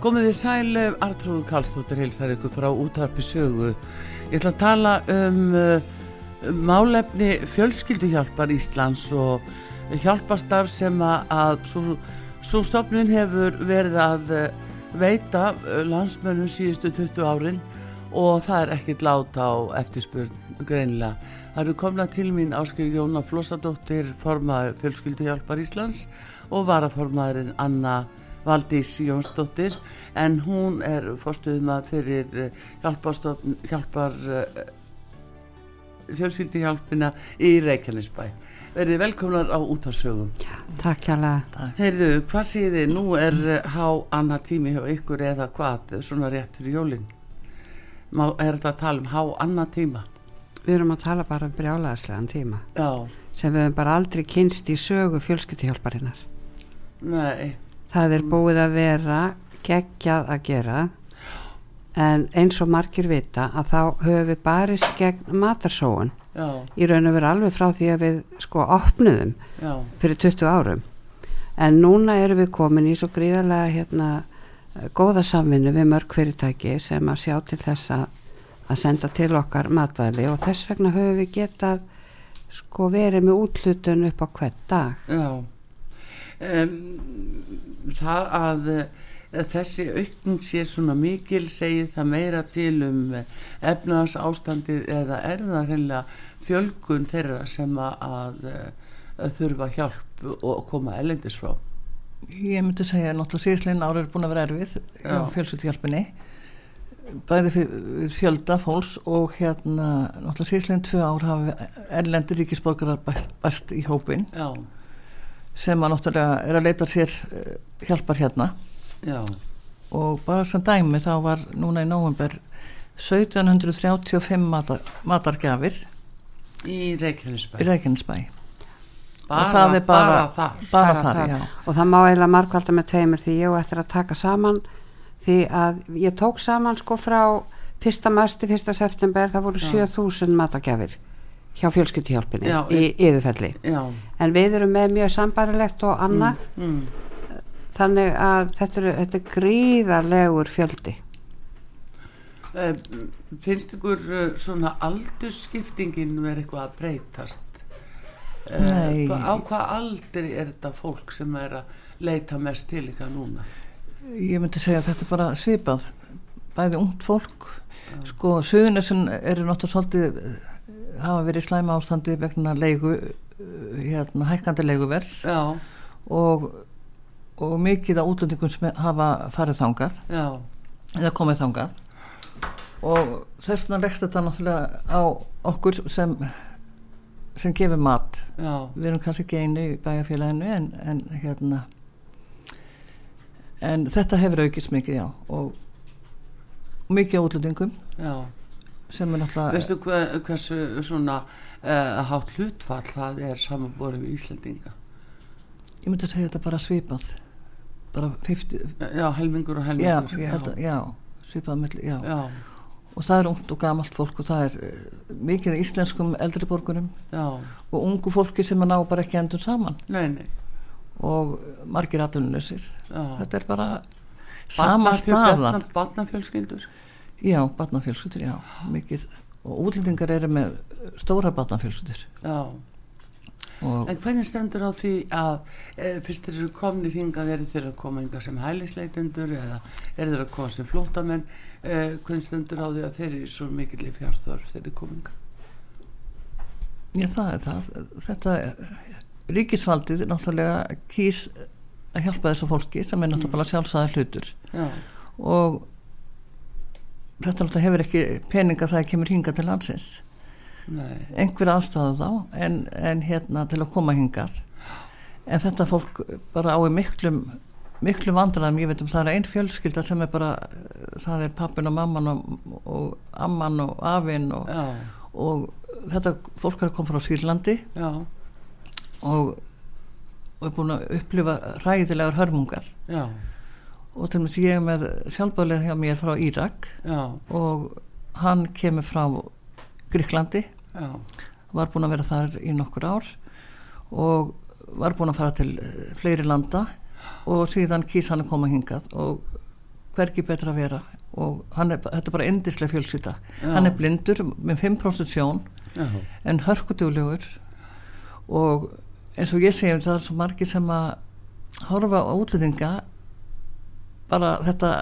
Komið þið sæl, Artrúður Karlsdóttir heilsar ykkur frá útvarpi sögu. Ég ætla að tala um, um málefni fjölskylduhjálpar Íslands og hjálparstarf sem að svo stofnun hefur verið að eh, veita eh, landsmönnum síðustu 20 árin og það er ekkit láta á eftirspurn greinilega. Það eru komnað til mín áskil Jóna Flossadóttir, formaður fjölskylduhjálpar Íslands og varaformaðurinn Anna Valdís Jónsdóttir en hún er fórstuðum fyrir eh, hjálpar eh, fjölskyldihjálpina í Reykjanesbæ. Verið velkomnar á útarsögum Takk hjá Heyrðu, hvað séð þið, nú er eh, há annað tími hjá ykkur eða hvað? Svona rétt fyrir jólin. Má, er þetta að tala um há annað tíma? Við erum að tala bara um brjálaðslegan tíma. Já. sem við hefum bara aldrei kynst í sögu fjölskyldihjálparinnar Nei það er búið að vera geggjað að gera. En eins og margir vita að þá höfum við barist gegn matarsóun. Í raun og veru alveg frá því að við sko opnuðum Já. fyrir 20 árum. En núna erum við komin í svo gríðarlega hérna góða samvinnu við mörg fyrirtæki sem að sjá til þess að, að senda til okkar matvæli. Og þess vegna höfum við getað sko verið með útlutun upp á hvert dag. Já um, það að uh, þessi aukning sé svona mikil segir það meira til um eh, efnaðans ástandi eða er það reynilega fjölgun þeirra sem að, að, eh, þurfa hjálp og koma elendis frá? Ég myndi segja að náttúrulega síðslegin ára er búin að vera erfið á fjölsutthjálpunni bæði fjölda fólks og hérna náttúrulega síðslegin tvö ár hafa erlendir ríkisborgarar bæst í hópin Já sem að náttúrulega er að leita sér uh, hjálpar hérna Já. og bara sem dæmi þá var núna í nógumber 1735 matar, matargjafir í Reykjanesbæ, í Reykjanesbæ. Bara, og það er bara, bara þar, bara bara þar. þar. og það má eiginlega markvalda með tveimur því ég og eftir að taka saman því að ég tók saman sko frá 1. mars til 1. september það voru 7000 matargjafir hjá fjölskyldihjálpinni í yfirfelli já. en við erum með mjög sambarilegt og anna mm, mm. þannig að þetta er, þetta er gríðarlegur fjöldi. Uh, finnst ykkur uh, svona aldurskiptingin verið eitthvað að breytast? Uh, á hvað aldri er þetta fólk sem er að leita mest til ykkar núna? Ég myndi segja að þetta er bara svipað. Bæði ungt fólk. Sko söðunessun eru náttúrulega svolítið hafa verið slæma ástandi vegna leigu hérna hækkandi leiguvers og, og mikið á útlendingum sem hafa farið þangað. Já. eða komið þangað. Og þess vegna rekst þetta náttúrulega á okkur sem sem gefur mat. Já. við erum kannski ekki einu í bæjarfélaginu en, en hérna en þetta hefur aukist mikið já. Og mikið átlutningum sem er náttúrulega veistu hver, hversu svona uh, hátt hlutfall það er samanborið við Íslandinga ég myndi að segja þetta bara svipað. Bara 50 já, helmingur og helmingur já, já. já svipað melli, já. já. Og það er ungt og gamalt fólk og það er uh, mikið íslenskum eldriborgurum og ungu fólki sem að ná bara ekki endur saman. Nei, nei. og margir aðunusir þetta er bara sama staðan. Batnafjölskyldur Já, batnafjölskyldur, já mikið, og útlendingar eru með stóra batnafjölskyldur Já. En hvernig stendur á því að e, fyrst þeir eru komnið hingað eru þeir að koma hingað sem hælisleitendur eða eru þeir að koma sem flótamenn e, hvernig stendur á því að þeir eru svo mikil í fjárþörf þeir eru kominga Já það er það. Þetta ríkisfaldið náttúrulega kýs að hjálpa þessu fólki sem er náttúrulega mm. sjálfsæðar hlutur. Já. og þetta náttúrulega hefur ekki peninga það kemur hinga til landsins. Nei. einhver aðstæðu þá en, en hérna til að koma hingað. En þetta fólk bara ái miklum miklu vandræðum, ég veit um það er einn fjölskylda sem er bara, það er pappin og mamman og, og amman og afinn og, og þetta fólk er að koma frá Sýrlandi. Og og er búin að upplifa ræðilegar hörmungar. Já. Og til og með ég með sjálfbálega hjá mér frá Írak Já. og hann kemur frá Gríklandi Já. var búin að vera þar í nokkur ár og var búin að fara til eh, fleiri landa og síðan kýs hann að koma hingað og hverki betra að vera og er, þetta er bara endislega fjölsýta hann er blindur með 5% sjón Já. en hörkutuglegur og eins og ég segjum það er svo margi sem að horfa á útlendinga bara þetta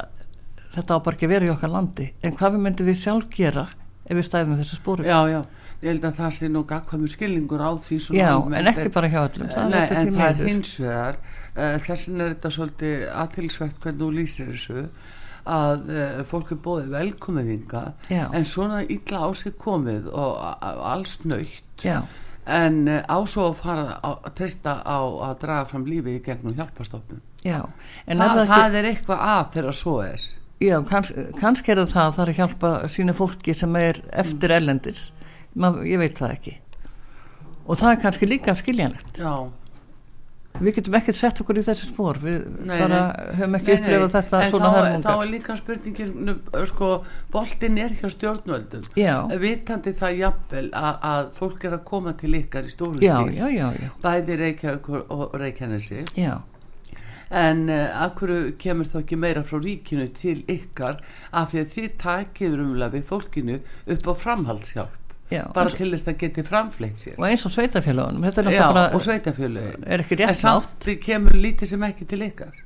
þetta á bara ekki verið í okkar landi. En hvað við myndum við sjálf gera ef við stæðum þessu spóru Já, já, ég held að það sé nú gagkvæmur skilningur á því Já, en ekki bara hjá öllum það Nei, en það er hins vegar uh, þessin er þetta svolítið aðtilsvægt hvernig þú lýsir þessu að uh, fólk er bóðið velkomiðinga en svona illa á sig komið og alls nöytt en uh, ásó að fara að treysta á að draga fram lífi í gegnum hjálpastofnun Já, en Þa, það, það er eitthvað að þegar svo er. Já, kanns, kannski er það það að það er að hjálpa sínu fólki sem er eftir ellendis Man, ég veit það ekki. Og það er kannski líka skiljanlegt. Já. Við getum ekkert sett okkur í þessi spór við nei, bara höfum ekki upplefað þetta en svona hörmungar. En þá er líka spurningin sko, boltin er hjá stjórnvöldum. Já. vitandi það jafnvel að, að fólk er að koma til ykkar í stóru stíl bæði Reykjavík og Reykjanesi. Já en uh, af hverju kemur þá ekki meira frá ríkinu til ykkar af því að þið takiður umlega við fólkinu upp á framhaldshjálp? Já, bara til þess að geti framfleitt sér. Og eins og sveitafélagunum og sveitafélagin er ekki rétt en samt kemur lítið sem ekki til ykkar.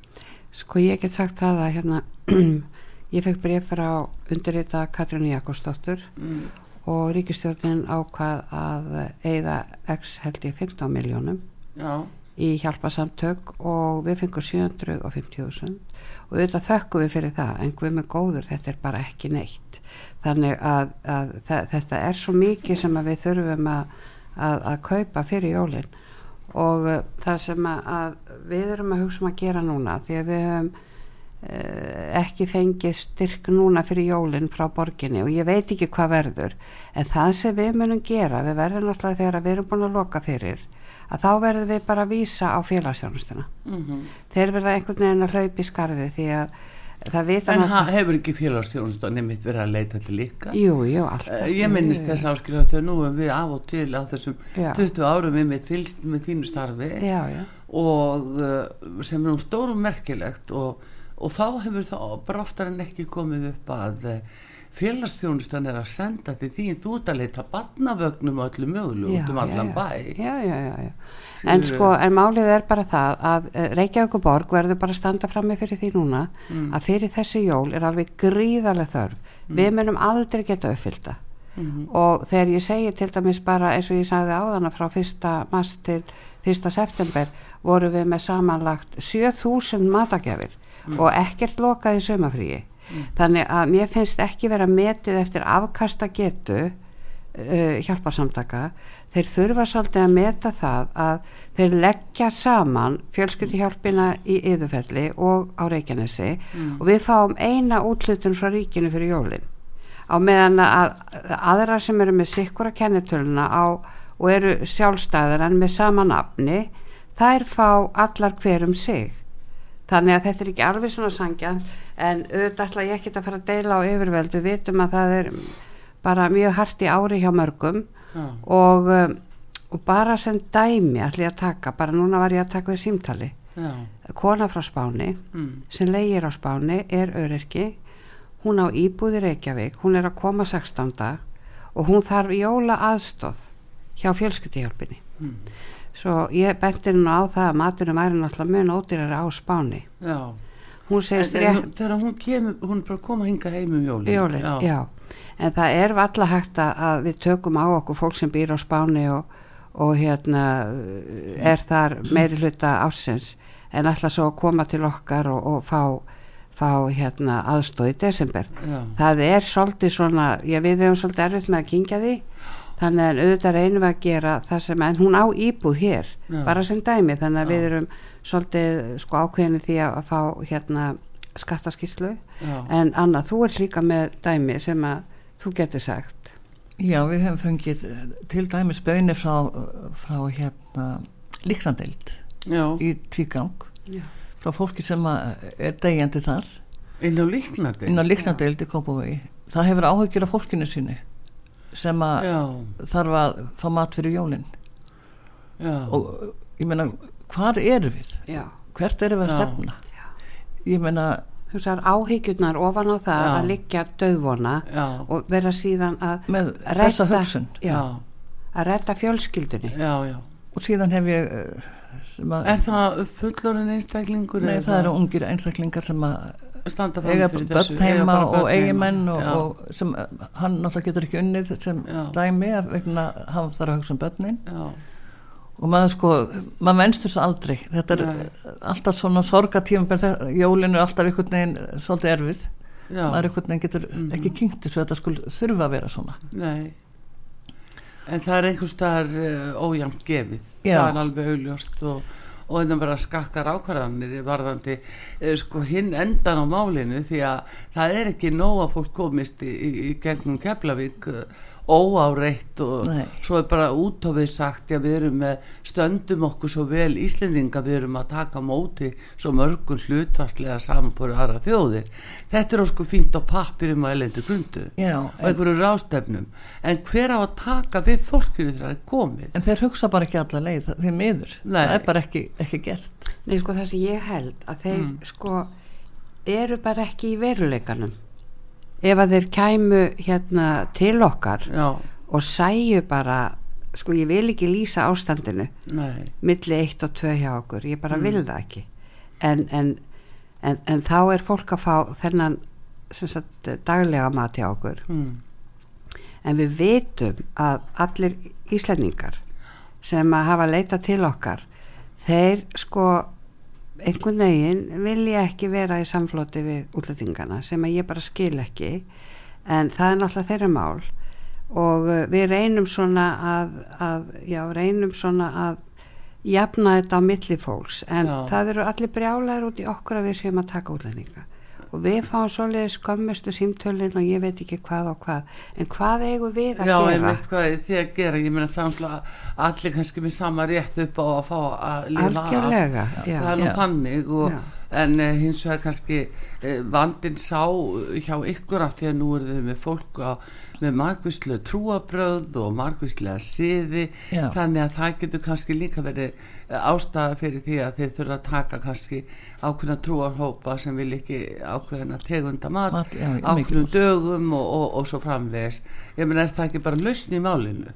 Sko ég get sagt það að hérna ég fekk breyf frá undirrita Katrín Jakobsdóttur mm. og ríkistjórnin ákvað að eigða x held ég 15 miljónum Já í hjálpasamtök og við fengum 750.000 og auðvitað þökkum við fyrir það en við með góður þetta er bara ekki neitt. Þannig að, að þetta er svo mikið sem við þurfum að, að, að kaupa fyrir jólinn og uh, það sem að við erum að hugsa um að gera núna því að við höfum uh, ekki fengið styrk núna fyrir jólinn frá borginni og ég veit ekki hvað verður. En það sem við munum gera við verðum náttúrulega þegar við erum búin að loka fyrir að þá verðum við bara að vísa á félagsjárnustuna mm -hmm. þeir verða einhvern veginn að hlaupa í skarði því að það vita en það hefur ekki félagsjárnustuna nefnitt verið að leita til líka jú, jú, alltaf uh, ég minnist þess áskilja þegar nú við af og til á þessum já. 20 árum við mitt fylst með þínu starfi já, já. og uh, sem er nú stórum merkilegt og, og þá hefur það bara oftar en ekki komið upp að félagsþjónustan er að senda til því þú ert að leita barnavögnum og öllu mögulegu út um allan bæ já, já, já, en sko, en málið er bara það að eh, Reykjavík og Borg verður bara að standa fram með fyrir því núna mm. að fyrir þessi jól er alveg gríðarlega þörf mm. við munum aldrei geta uppfylta mm -hmm. og þegar ég segi til dæmis bara eins og ég sagði áðana frá fyrsta mass til fyrsta september voru við með samanlagt 7000 matagjafir mm. og ekkert lokaði sömafríi mm. þannig að mér finnst ekki vera metið eftir afkasta getu uh, hjálparsamtaka þeir þurfa svolítið að meta það að þeir leggja saman fjölskyldihjálpina í yðurfelli og á Reykjanesi mm. og við fáum eina útlutun frá ríkinu fyrir jólinn á meðan að aðra sem eru með sikkura kennitöluna á og eru sjálfstæðar en með sama nafni þær fá allar hverum sig þannig að þetta er ekki alveg svona sangjan en auðvitað ætla ég ekki að fara að deila á yfirveld við vitum að það er bara mjög hardt í ári hjá mörgum og, um, og bara sem dæmi ætla ég að taka, bara núna var ég að taka við símtali Já. kona frá Spáni mm. sem leigir á Spáni er öryrki hún á Íbúði Reykjavík hún er að koma 16. og hún þarf jóla aðstóð hjá fjölskyttihjálpini mm. Svo ég benti hennu á það að maturinn væri náttúrulega mjög ódýrari á Spáni. Já. Hún segist rétt þegar hún kemur, hún er bara að koma hinga heim um jólin, jólin já. já, en það er valla hægt að við tökum á okkur fólk sem býr á spáni og, og hérna er þar meiri hluta ásins en alltaf svo að koma til okkar og, og fá, fá hérna aðstóð í desember. Já. það er svolítið svona, ég við hefum svolítið erfitt með að kingja því þannig að auðvitað reynum við að gera það sem, en hún á íbúð hér já. bara sem dæmi, þannig að við erum svolítið sko ákveðinu því að, að fá hérna skattaskíslu en Anna, þú er líka með dæmi sem að þú getur sagt. Já, við hefum fengið til dæmis beinir frá, frá hérna líknandeild í tígang Já. frá fólki sem er degjandi þar. Inn á líknandeild inn á líknandeild í Kópavögi það hefur áhugjur af fólkinu síni sem að þarf að fá mat fyrir jólinn og ég menna hvar eru við? Já. hvert eru við að stefna? Já. ég menna þessar áhyggjurnar ofan á það Já. að liggja döðvona og vera síðan að með þessa hugsun. Að retta fjölskyldunni. Og síðan hef ég eh, er það fullorinn einstaklingur? Nei, það eru ungir einstaklingar sem að standa fram fyrir þessu heima og eigimenn og, og sem hann náttúrulega getur ekki unnið sem dæmi að vegna hann þarf að hugsa um börnin. Já. Og maður sko, maður venstur svo aldrei. Þetta er Nei. alltaf svona sorgatíma jólinu er alltaf einhvern veginn svolítið erfið. Já. maður einhvern veginn getur mm -hmm. ekki kynkt þessu þetta skul þurfa að vera svona. Nei. En það er einhvers staðar uh, ójæmt gefið. Já. það er alveg augljóst og, og þetta bara skakkar ákvarðanir varðandi uh, sko hinn endan á málinu því að það er ekki nóg að fólk komist í, í, í gegnum Keflavík uh, óáreitt og Nei. svo er bara útofið sagt já við erum með stöndum okkur svo vel Íslendinga við erum að taka móti svo mörgum hlutvarslega samanbúru aðra þjóðir þetta er ósku fínt á pappirum og elendi grundu og einhverju rástefnum en hver á að taka við fólkinu þegar það er komið en þeir hugsa bara ekki alla leið þeir miður, Nei. það er bara ekki, ekki gert Nei sko það sem ég held að þeir mm. sko eru bara ekki í veruleikanum ef að þeir kæmu hérna til okkar Já. og sæju bara sko ég vil ekki lýsa ástandinu Nei. milli eitt og tvö hjá okkur ég bara mm. vil það ekki en, en, en, en þá er fólk að fá þennan sagt, daglega mat hjá okkur mm. en við veitum að allir íslendingar sem að hafa leita til okkar þeir sko einhvern veginn vil ég ekki vera í samflóti við útlendingana sem að ég bara skil ekki. En það er náttúrulega þeirra mál. Og uh, við reynum svona að, að já, reynum svona að jafna þetta á milli fólks. En já. það eru allir brjálæður út í okkur að við séum að taka útlendinga og við fáum svolítið skömmustu símtölinn og ég veit ekki hvað og hvað. En hvað eigum við að Já, gera? Já, ég veit hvað þið að gera? Ég meina það er allir kannski með sama rétt upp á að fá að Algjörlega, af. Já, það er nú já. þannig og, en uh, hins vegar kannski uh, vandin sá hjá ykkur af því að nú er þið með fólk á, með margvíslega trúabröð og margvíslega siði. Þannig að það getur kannski líka verið ástæða fyrir því að þeir þurfa að taka kannski ákveðna trúarhópa sem vil ekki ákveðna tegunda mat, mat já, ákveðnum dögum og, og, og svo framvegs ég menn er það ekki bara lausn í málinu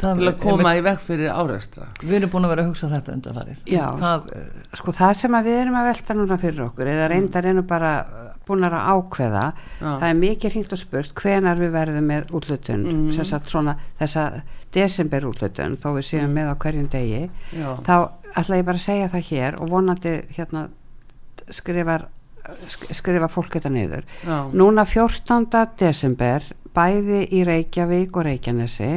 það til að koma í veg fyrir áreistra við erum búin að vera að hugsa þetta undan farið já, það, sko það sem við erum að velta núna fyrir okkur eða reyndar einu bara búin að ákveða Já. það er mikið hringt og spurt hvenar við verðum með útlutun mm. svona, þessa desember útlutun þó við séum mm. með á hverjum degi Já. þá ætla ég bara að segja það hér og vonandi hérna skrifar skrifa fólk þetta niður Já. núna 14. desember bæði í Reykjavík og Reykjanesi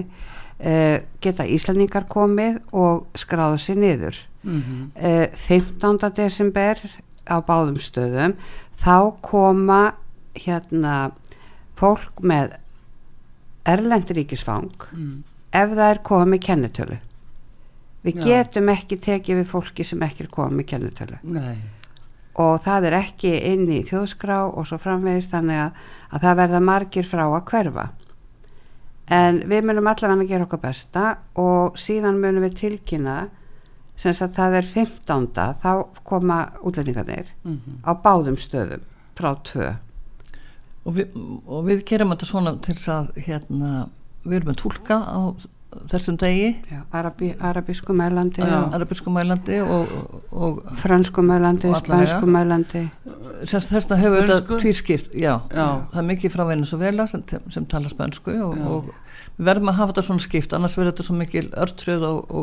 uh, geta Íslandingar komið og skráðu sér niður mm -hmm. uh, 15. desember á báðum stöðum þá koma hérna fólk með erlendiríkisfang mm. ef það er komið kennetölu við Já. getum ekki tekið við fólki sem ekki er komið kennetölu nei og það er ekki inn í þjóðskrá og svo framvegist þannig að, að það verða margir frá að hverfa en við munum allavega að gera okkar besta og síðan munum við tilkynna sem að það er 15. þá koma útlendingarnir mm -hmm. á báðum stöðum frá tvö og við, og við gerum þetta svona til að hérna, við erum að tólka á þessum degi. Arabísku mælandi arabísku mælandi og, og fransku mælandi, spænsku mælandi. Þess að hefur þetta tvískipt já, já, það er mikið frá Venezuela sem, sem tala spænsku og, og við verðum að hafa þetta svona skipt annars verður þetta svo mikil örtröð og,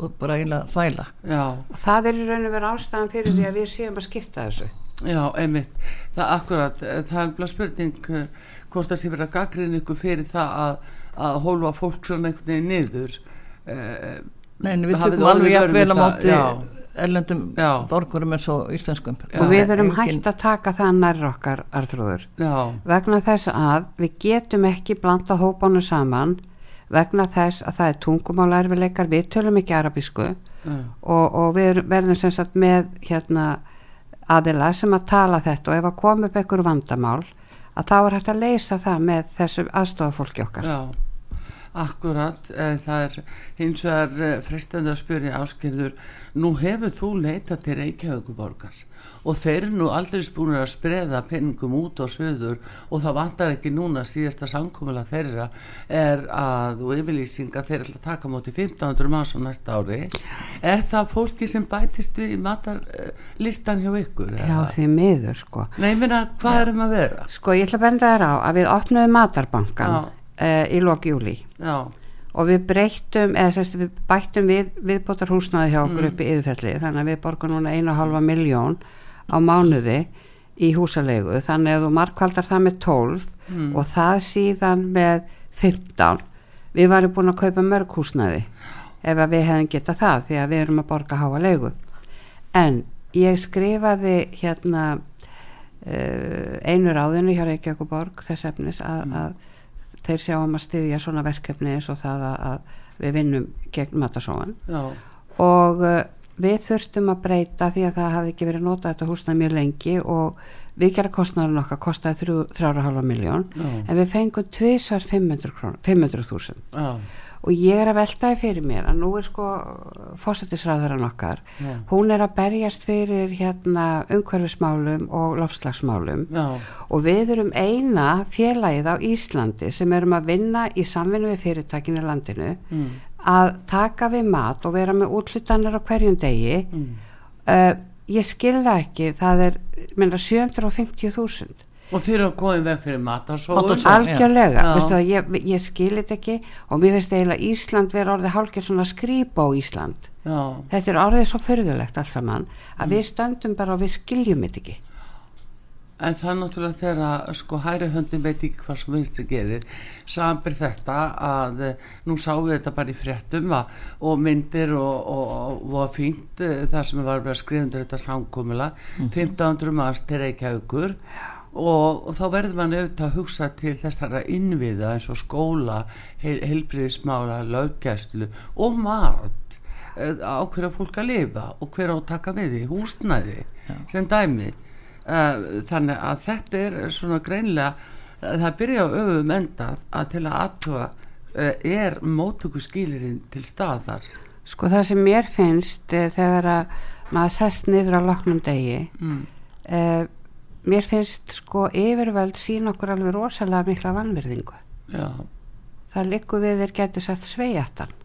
og bara eiginlega þvæla. Og það er í raun og verið ástæðan fyrir því að við séum að skipta þessu. Já, einmitt, það akkurat það er bara spurning eh, hvort það sé verið að gagriðin ykkur fyrir það að að hólfa fólk svona einhvern veginn niður uh, Nei, við tökum alveg jafn vel á móti erlendum já. borgurum eins og íslenskum. Og við erum hægt að taka það nær okkar arþróður vegna þess að við getum ekki blanda hópánu saman vegna þess að það er tungumálærfileikar við tölum ekki arabísku. Og, og við verðum sem sagt með hérna aðila sem að tala þetta og ef að koma upp einhver vandamál að þá er hægt að leysa það með þessu aðstofafólki okkar. Já Akkurat, það er hins vegar eh, fristandi að spyrja áskilður, nú hefur þú leitað til Reykjavíkuborgar og þeir eru nú aldrei spúnir að spreða penningum út á söður og það vantar ekki núna síðasta samkómula þeirra er að og yfirlýsinga þeir er að taka móti 1500 manns á næsta ári er það fólki sem bætist í matarlistan hjá ykkur? Já því miður sko Nei, minna, hvað erum að vera? Sko ég ætla að benda þér á að við opnaðum matarbankan Já uh, í lokjúli og við breyttum eða sérst við bættum við viðbótar húsnaði hjá okkur mm. upp í yðurfelli þannig að við borgum núna einu og halva miljón á mánuði í húsalegu þannig að þú markvaldar það með 12 mm. og það síðan með 15 við varum búin að kaupa mörg húsnaði ef við hefum getað það því að við erum að borga háa legu en ég skrifaði hérna uh, einu ráðinu hjá Reykjavík borg þess efnis að, mm. að þeir sjáum að styðja svona verkefni eins og það að við vinnum gegn matasóan og uh, við þurftum að breyta því að það hafði ekki verið notað þetta húsnað mjög lengi og við gera kostnæðun okkar kostaði 3,5 miljón en við fengum tviðsvar 500.000 500 og ég er að veltaði fyrir mér að nú er sko fósættisræðaran okkar Já. hún er að berjast fyrir hérna umhverfismálum og lofslagsmálum Já. og við erum eina félagið á Íslandi sem erum að vinna í samvinnu við fyrirtækinu landinu mm. að taka við mat og vera með útlutanir á hverjum degi mm. uh, ég skilða ekki það er 750.000 og þeir eru að góða veg fyrir matarsóður algjörlega, að, ég, ég skilit ekki og mér finnst eiginlega Ísland verið orðið hálkið svona skrýpa á Ísland. Já. þetta er orðið svo förðulegt alls saman að mm. við stöndum bara og við skiljum þetta ekki. En það er náttúrulega þegar sko hæri höndin veit ekki hvað svo vinstri gerir. Samir þetta að nú sáum við þetta bara í fréttum og myndir og, og, og var fínt eh, þar sem við varum að skrifa undir þetta samkómula mm. 1500 manns til Reykjavíkur og, og þá verður mann auðvitað að hugsa til þessara innviða eins og skóla, heil, heilbriðismála, löggæslu og margt eh, á hverja fólk að lifa og hverja að taka við í húsnæði Já. sem dæmi eh, þannig að þetta er svona greinlega það byrja á öfum enda að til að aðtöfa eh, er mótöku skýlirinn til staðar sko það sem mér finnst þegar að maður sest niður á loknum degi mm. eða mér finnst sko yfirvöld sín okkur alveg rosalega mikla vannverðingu Já. það likur við þeir getur sett sveijattan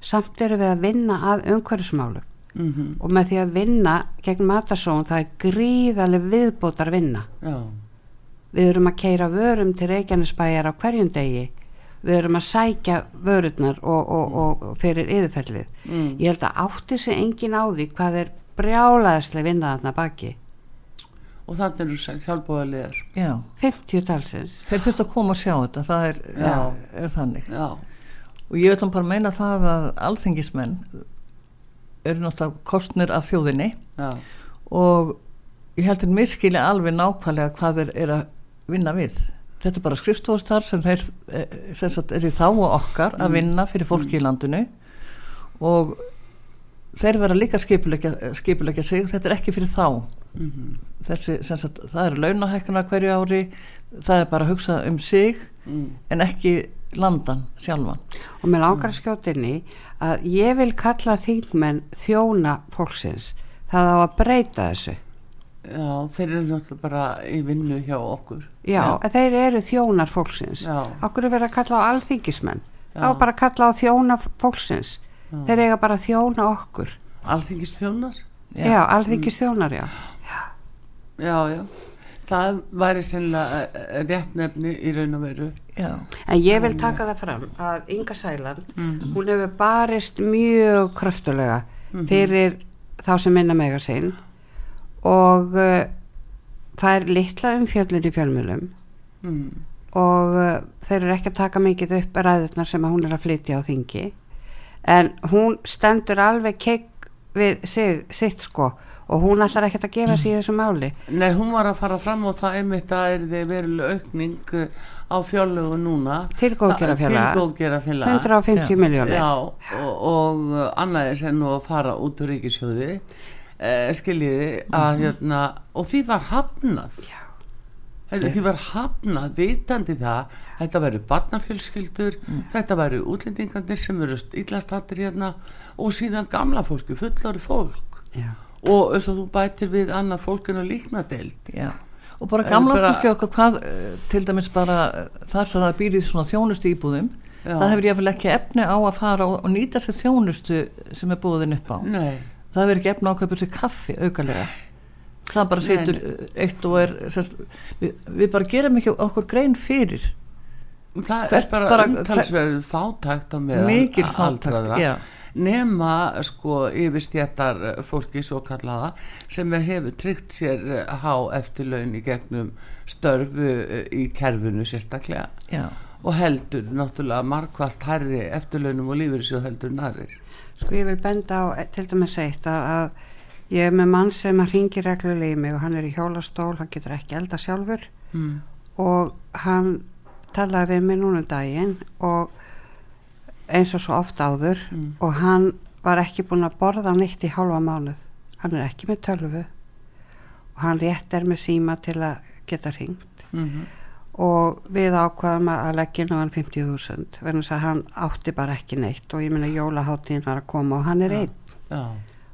samt eru við að vinna að umhverfsmálum mm -hmm. og með því að vinna gegn matarsóun það er gríðarlega viðbótar vinna Já. við erum að keira vörum til Reykjanesbæjar á hverjum degi við erum að sækja vörurnar og, og, og, og fyrir yðurfellið mm. ég held að átti sig engin á því hvað er brjálaðislega vinnaðarna baki og þannig eru sjálfbóðarlegar 50 talsins. Þeir þurft að koma og sjá þetta það er, er, er þannig. Já. og ég vil bara meina það að alþengismenn eru náttúrulega kostnir af þjóðinni. Já. og ég heldur miskili alveg nákvæmlega hvað þeir eru að vinna við. Þetta er bara skrifstofstar sem þeir eh, sem sagt, er í þá og okkar að mm. vinna fyrir fólki mm. í landinu. Og þeir vera líka skipulegja sig. Þetta er ekki fyrir þá mm -hmm. Þessi, sagt, það er launahækkuna hverju ári það er bara að hugsa um sig mm. en ekki landan sjálfan og með langar skjótinni að ég vil kalla þingmenn þjóna fólksins það á að breyta þessu Já, þeir eru náttúrulega bara í vinnu hjá okkur Já, Já. þeir eru þjónar fólksins Já. okkur er verið að kalla á alþingismenn þá bara kalla á þjóna fólksins Já. þeir eiga bara að þjóna okkur Alþingistjónar? Já, alþingistjónar, já Já, já það væri sennilega eh, eh, rétt nefni í raun og veru Já. en ég vil taka það fram að Inga Sæland mm -hmm. hún hefur barist mjög kröftulega mm -hmm. fyrir þá sem minna mega sinn og uh, það er litla umfjöldin í fjölmjölum mm. og uh, þeir eru ekki að taka mikið upp ræðurnar sem hún er að flytja á þingi en hún stendur alveg kegg við sig, sitt sko og hún ætlar ekkert að gefa sér þessu máli. Nei, hún var að fara fram og það einmitt að er þið veruleg aukning uh, á fjárlögu núna. Til góðgerafélag 150 miljónir og, og annaðis en nú að fara út úr ríkisjóði eh, skiljiði að mm hérna og því var hafnað. Já. Því var hafnað vitandi það þetta veru barnafjölskyldur mm. þetta veru útlendingarnir sem veru íllastattir hérna og síðan gamla fólki, fullori fólk. Já og eins og þú bætir við annað fólkinu líkna deild Já. og bara gamla fólki okkar hvað, eh, til dæmis bara eh, þar sem það býrið svona þjónustu íbúðum Já. það hefur ég að vel ekki efni á að fara og, nýta sér þjónustu sem er búðin upp á Nei. það hefur ekki efni á að köpa sér kaffi augalega það bara setur Nei. eitt og er sérst, við, við bara gerum ekki okkur grein fyrir það Hvert er bara, bara umtalsverð fátækt á meðan mikil fátækt, já nema sko yfirstjættar fólki svo kallaða sem hefur tryggt sér eh, há eftirlaun í gegnum störfu eh, í kerfinu sérstaklega Já. og heldur náttúrulega markvallt herri eftirlaunum og lífeyrisjóð heldur narir Sko ég vil benda á eh, til dæmis eitt að, að ég er með mann sem að ringi reglulega í mig og hann er í hjólastól, hann getur ekki elda sjálfur mm. og hann talaði við mig núna um daginn og eins og svo oft áður mm. og hann var ekki búin að borða nýtt í hálfa mánuð hann er ekki með tölvu og hann rétt er með síma til að geta ringt mm -hmm. og við ákvaðum að leggja á hann 50.000 verðan þess að hann átti bara ekki neitt og ég minna jólaháttíðin var að koma og hann er ja. einn ja.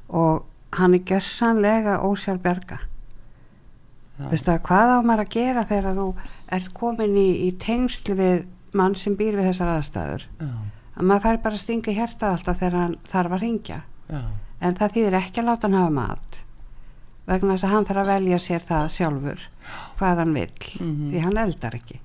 og hann er gössanlega ósjálfberga ja. veistu að hvað á maður að gera þegar þú ert komin í, í tengslu við mann sem býr við þessar aðstæður já að maður fær bara að stinga í hérta alltaf þegar hann þarf að ringja Já. en það þýðir ekki að láta hann hafa mat vegna þess að hann þarf að velja sér það sjálfur hvað hann vil mm -hmm. því hann eldar ekki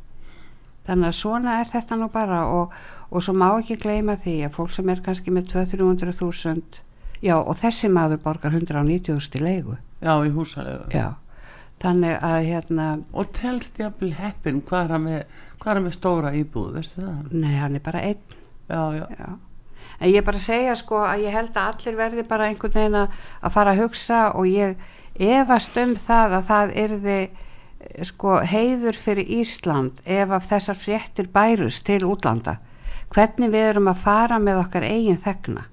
þannig að svona er þetta nú bara og, og svo má ekki gleyma því að fólk sem er kannski með 200-300.000 já og þessi maður borgar 190.000 í leigu já í húsalegu já þannig að hérna og telst jafnvel heppin hvað er hann með, með stóra íbúð, veistu það? Nei, hann er bara einn já, já. en ég bara segja sko að ég held að allir verði bara einhvern veginn að fara að hugsa og ég efast um það að það erði eh, sko heiður fyrir Ísland ef af þessar fréttir bærus til útlanda. Hvernig við erum að fara með okkar eigin þegna.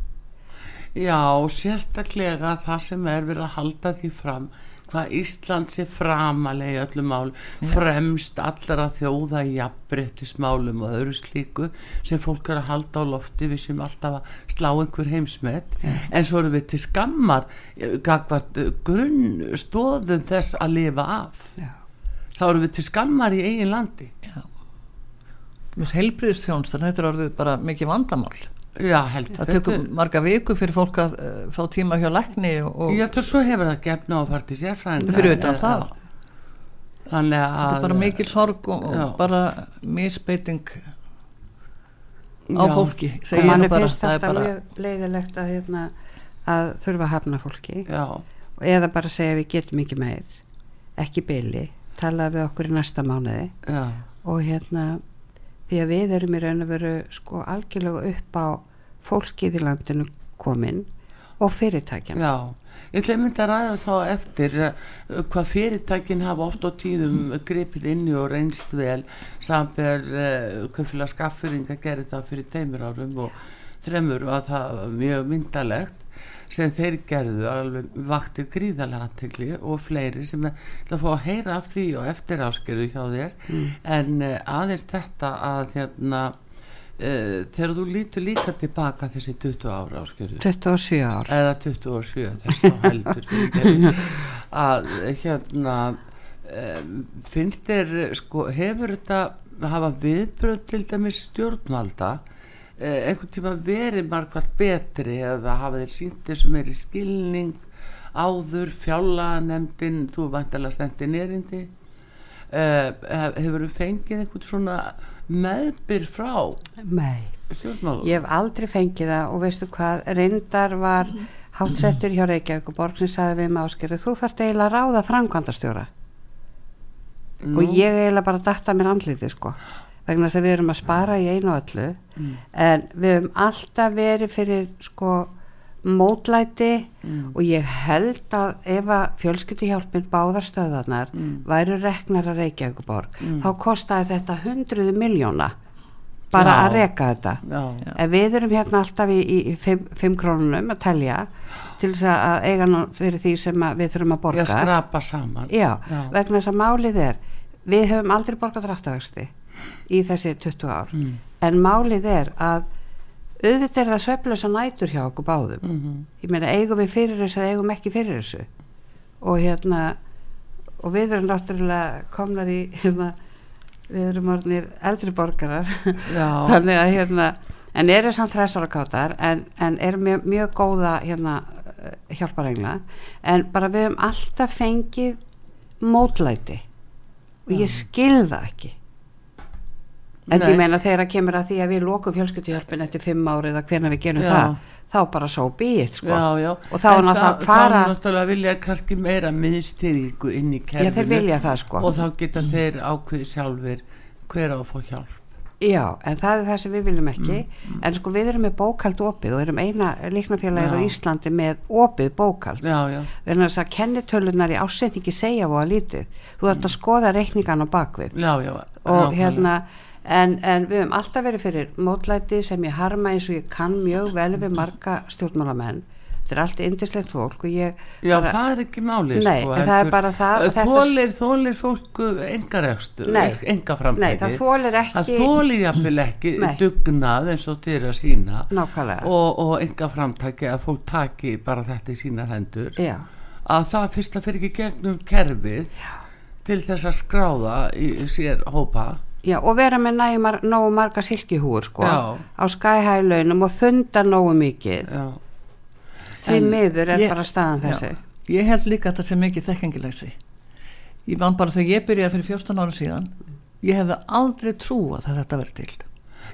Já, sérstaklega það sem er verið að halda því fram hvað Ísland sé framalega í öllum mál, Já. fremst allar að þjóða í jafnbrettismálum og öðru slíku sem fólk er að halda á lofti við sem alltaf að slá einhver heimsmet Já. en svo eru við til skammar eh, gagvart eh, grunn stóðum þess að lifa af Já. þá eru við til skammar í eigin landi Mjög heilbriðstjónstan, þetta er orðið bara mikið vandamál Já, heldur Það tökum marga viku fyrir fólk að uh, fá tíma hjá lækni og... Já, þú svo hefur það gefna á að fara til sérfræðinga. Fyrir utan það. Þannig að... Þetta er bara mikil sorg og, og bara misbeiting á já. fólki. Og manni finnst þetta bara... mjög leiðilegt að, hérna, að þurfa að hafna fólki. Já. Eða bara segja við getum ekki meir, ekki byli, tala við okkur í næsta mánuði. Já. Og hérna því að við erum í raun og veru sko algjörlega upp á fólkið í landinu komin og fyrirtækjan Já, ég ætla mynda að ræða þá eftir uh, hvað fyrirtækin hafa oft á tíðum gripið inni og reynst vel. Samfer uh, hvað fyrir að skaffurinn að gera það fyrir teimur árum og þremur og að það mjög myndalegt sem þeir gerðu alveg vaktir gríðarlega aðtegli og fleiri sem er að fá að heyra af því og eftir áskerðu hjá þér. Mm. en uh, aðeins þetta að hérna uh, þegar þú lítur líka tilbaka þessi 20 ára áskerðu 27 ár. Eða 27 þess að heldur að hérna um, finnst þér sko hefur þetta hafa viðbröð til dæmis stjórnvalda Eh, einhvern tíma verið margfald betri eða hafa þeir sínt þessum er í skilning áður, fjálanemdin þú vantilega sendi nýrindi hefur þú fengið einhvern svona meðbyr frá Nei, stjórnmálum? Ég hef aldrei fengið það og veistu hvað, reyndar var hátsettur hjá Reykjavík og Borg sem saði við með áskerðu, þú þarf eiginlega að ráða framkvæmdastjóra. Og ég eiginlega bara datta mér andliti sko vegna þess að við erum að spara í einu og öllu. Mm. en við höfum alltaf verið fyrir sko mótlæti mm. og ég held að ef að fjölskyldihjálpin báðarstöðarnar mm. væri reknar að Reykjavíkuborg mm. þá kostaði þetta hundruðu miljóna bara já. að reka þetta já, en við erum hérna alltaf í, í fimm, fimm krónunum að telja til þess að eiga nú fyrir því sem við þurfum að borga Já, skrapa saman Já, vegna þess að málið er við höfum aldrei borgað dráttavexti í þessi 20 ár mm. en málið er að auðvitað er það söflösa nætur hjá okkur báðum. Mm -hmm. ég meina eigum við fyrir þessu eða eigum ekki fyrir þessu? Og hérna og við erum náttúrulega komnar í hérna, við erum orðinir eldri borgarar. Þannig að hérna en eru samt þræsvara kátar en, en eru mjög, mjög góða hérna hjálparengla en bara við hefum alltaf fengið mótlæti. Og ég skilða ekki en Nei. ég meina þegar það kemur að því að við lókum fjölskyldihjálpin eftir fimm árið eða hvernig við gerum já. það þá bara svo býð sko. og þá er náttúrulega að fara þá náttúrulega vilja kannski meira miðstyrku inn í kerfinu sko. og þá geta mm. þeir ákveði sjálfur hver á að fá hjálp já, en það er það sem við viljum ekki mm. Mm. en sko við erum með bókald opið og erum eina líknafélagið á Íslandi með opið bókald við erum þess að kennitölunar í ásetningi segja að lítið þú þarf að skoða reikningan á bakvið já, já, og hérna En, en við höfum alltaf verið fyrir mótlæti sem ég harma eins og ég kann mjög vel við marga stjórnmálamenn þetta er allt indislegt fólk Já, bara, það er ekki máli Nei, sko, það er bara það Þólir, þólir fólk engaregstu engaframtæki Nei, það þólir ekki Það þólir jáfnvel ekki nei. dugnað eins og þeirra sína Nákvæmlega og, og engaframtæki að fólk taki bara þetta í sína hendur Já. að það fyrst að fyrir ekki gegnum kerfið Já. til þess að skráða í sér hópa Já, og vera með nægumar, nógu marga silkihúur sko, Já. á skæhælaunum og funda nógu mikið. Já. því en miður er ég, bara staðan þessi. Ég held líka að það sé mikið þekkengilegsi ég vann bara þegar ég byrjaði fyrir 14 ára síðan ég hefði aldrei trúað að þetta verði til.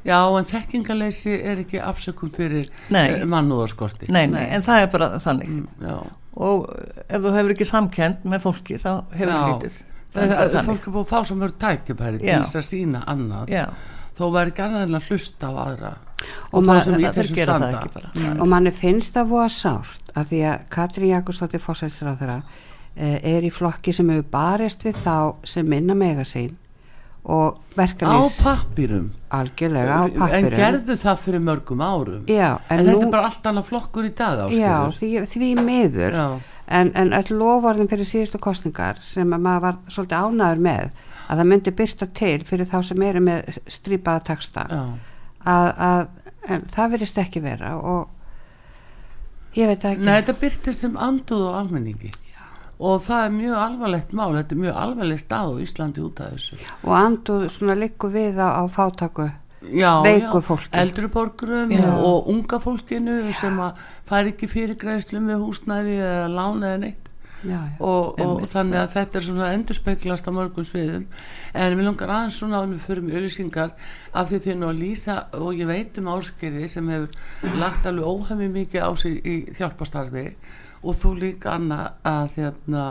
Já, en þekkingaleysi er ekki afsökum fyrir eh, mannúðarskorti. Nei, nei, en það er bara þannig. Mm, og ef þú hefur ekki samkend með fólki þá hefur það lítið það er fólk er búin að fá svo mörg tækifæri til þess að sína annað. Já. þó annað en að hlusta á aðra og, og það sem í þessu standa. og manni finnst það búið að sárt að því að Katri Jakobsdóttir þeirra eh, er í flokki sem hefur barist við þá sem minna mega sín og verkanis á pappirum algjörlega á pappirum en gerðu það fyrir mörgum árum. Já, en, en nú, þetta er bara allt annað flokkur í dag já, því, því miður. Já en, en öll lovorðin fyrir síðustu kostningar sem maður var svolítið ánaður með að það myndi byrsta til fyrir þá sem eru með strípaða taksta að, að það verist ekki vera og ég veit ekki. Nei, þetta byrtist sem anduð og almenningi. Já. og það er mjög alvarlegt mál þetta er mjög alvarlegt stað á Íslandi út af þessu. Og anduð svona likku við á, á fátaku veiku fólki. Eldruborgurum og unga fólkinu já. sem að fær ekki fyrir græslu með húsnæði eða lána eða neitt. Já, já. og, og þannig að þetta er svona endurspeglast á mörgum sviðum. En við langar aðeins svona að við förum auðvisingar af því því að lýsa og ég veit um áskeri sem hefur lagt alveg óhæmi mikið á sig í hjálpastarfi og þú líka Anna að hérna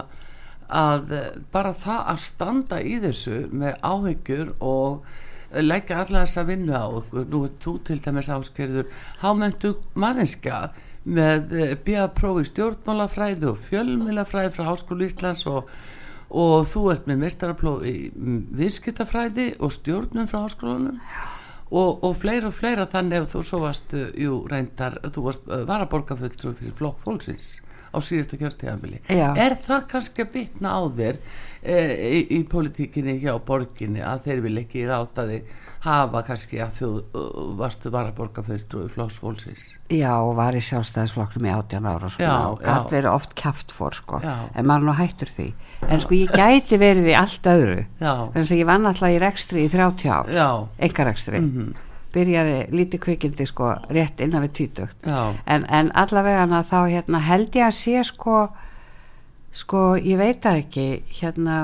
að bara það að standa í þessu með áhyggjur og leggja alla þessa vinnu á nú er þú til dæmis áskerður hámentu manninska með eh, bíaprófi stjórnmálafræði og fjölmilafræði frá Háskólu Íslands og, og þú ert með mestaraprófi viðskiptafræði og stjórnum frá háskólunum og, og fleira og fleira þannig ef þú svo varst eh, jú, reyndar, þú varst eh, varaborgarfulltrú fyrir flokk fólksins á síðasta kjörtíðanbili er það kannski að bytna á þér í, í politíkinni hjá borginni að þeir vil ekki rátaði hafa kannski að þú uh, varstu varaborgarfylgdu flóksfólksins Já, og var í sjálfstæðisflokknum í 18 ára sko, það verið oft kæft fór sko, já. en maður nú hættur því. En sko ég gæti verið í allt öðru. Þannig að ég vann alltaf í rekstri í 30 ár, engarekstri mm -hmm. byrjaði lítið kvikindi sko rétt innan við títugt en, en allavega þá hérna, held ég að sé sko sko ég veit að ekki hérna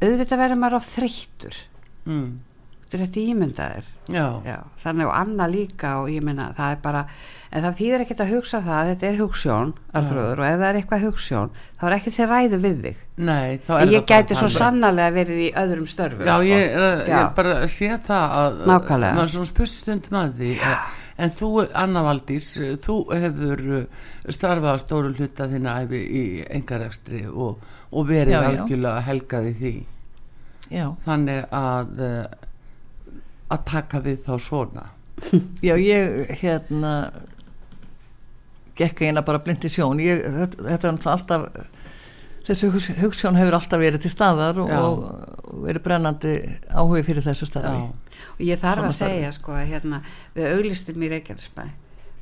auðvitað verður maður of þreyttur. Mm. Þetta ímyndaðir Já. Já, þannig og Anna líka og ég minna það er bara en það þýðir ekkert að hugsa það þetta er hugssjón alþröður og ef það er eitthvað hugssjón þá er ekkert sér ræðu við þig. Nei, ég gæti svo sannarlega verið í öðrum störfu Já, sko. ég, uh, ég bara sé það að Nákvæmlega. maður svona spuststund með því en þú, Anna Valdís þú hefur uh, starfað á stóru hluta þína í engarekstri og, og verið já, algjörlega helgaði því. Já. þannig að uh, að taka við þá svona. Já, ég hérna gekk eina bara blindi sjón. Ég, þetta, þetta er alltaf þessu hugssjón hefur alltaf verið til staðar og, og verið brennandi áhugi fyrir þessu starfi. Og ég þarf Svona að segja sko að hérna við auglistum í Reykjanesbæ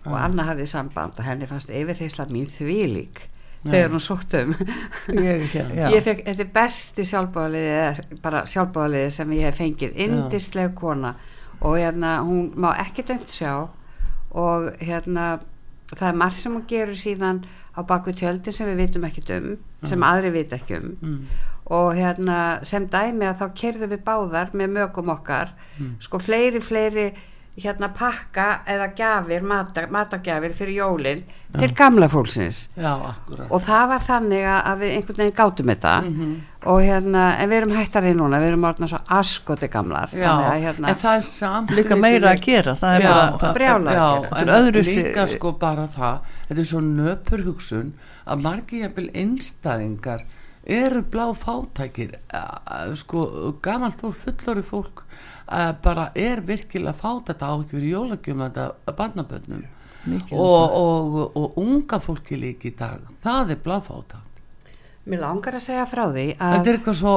og Anna hafið samband og henni fannst yfirheysla mín því lík þegar hún sótt um. Ég, ég fekk, þetta er besti sjálfbáðaliði bara sjálfbáðaliði sem ég hef fengið. Indislega kona. Og hérna hún má ekki dömt sjá og hérna það er marg sem hún gerur síðan á baku tjöldin sem við vitum ekki um sem aðri vit ekki um mm. og hérna sem dæmi að þá kerðum við báðar með mögum okkar mm. sko fleiri fleiri hérna pakka eða gafir, matagjafir fyrir jólinn ja. til gamla fólksins Já, og það var þannig að við einhvern veginn gátum þetta mm -hmm. og hérna, en við erum hættarið núna við erum orðin svo askoti gamlar að, hérna, en það er samt líka meira að gera það er Já, bara það, brjála að gera er líka sko bara það þetta er svo nöpur hugsun að margi jæfnvel einstæðingar eru blá fátækir. Sko gamalt fólk, fullori fólk bara er virkilega fát þetta áhugjur í jólagjum að barnabönnum og, og, og unga fólki líki í dag það er bláfáta Mér langar að segja frá því að Þetta er eitthvað svo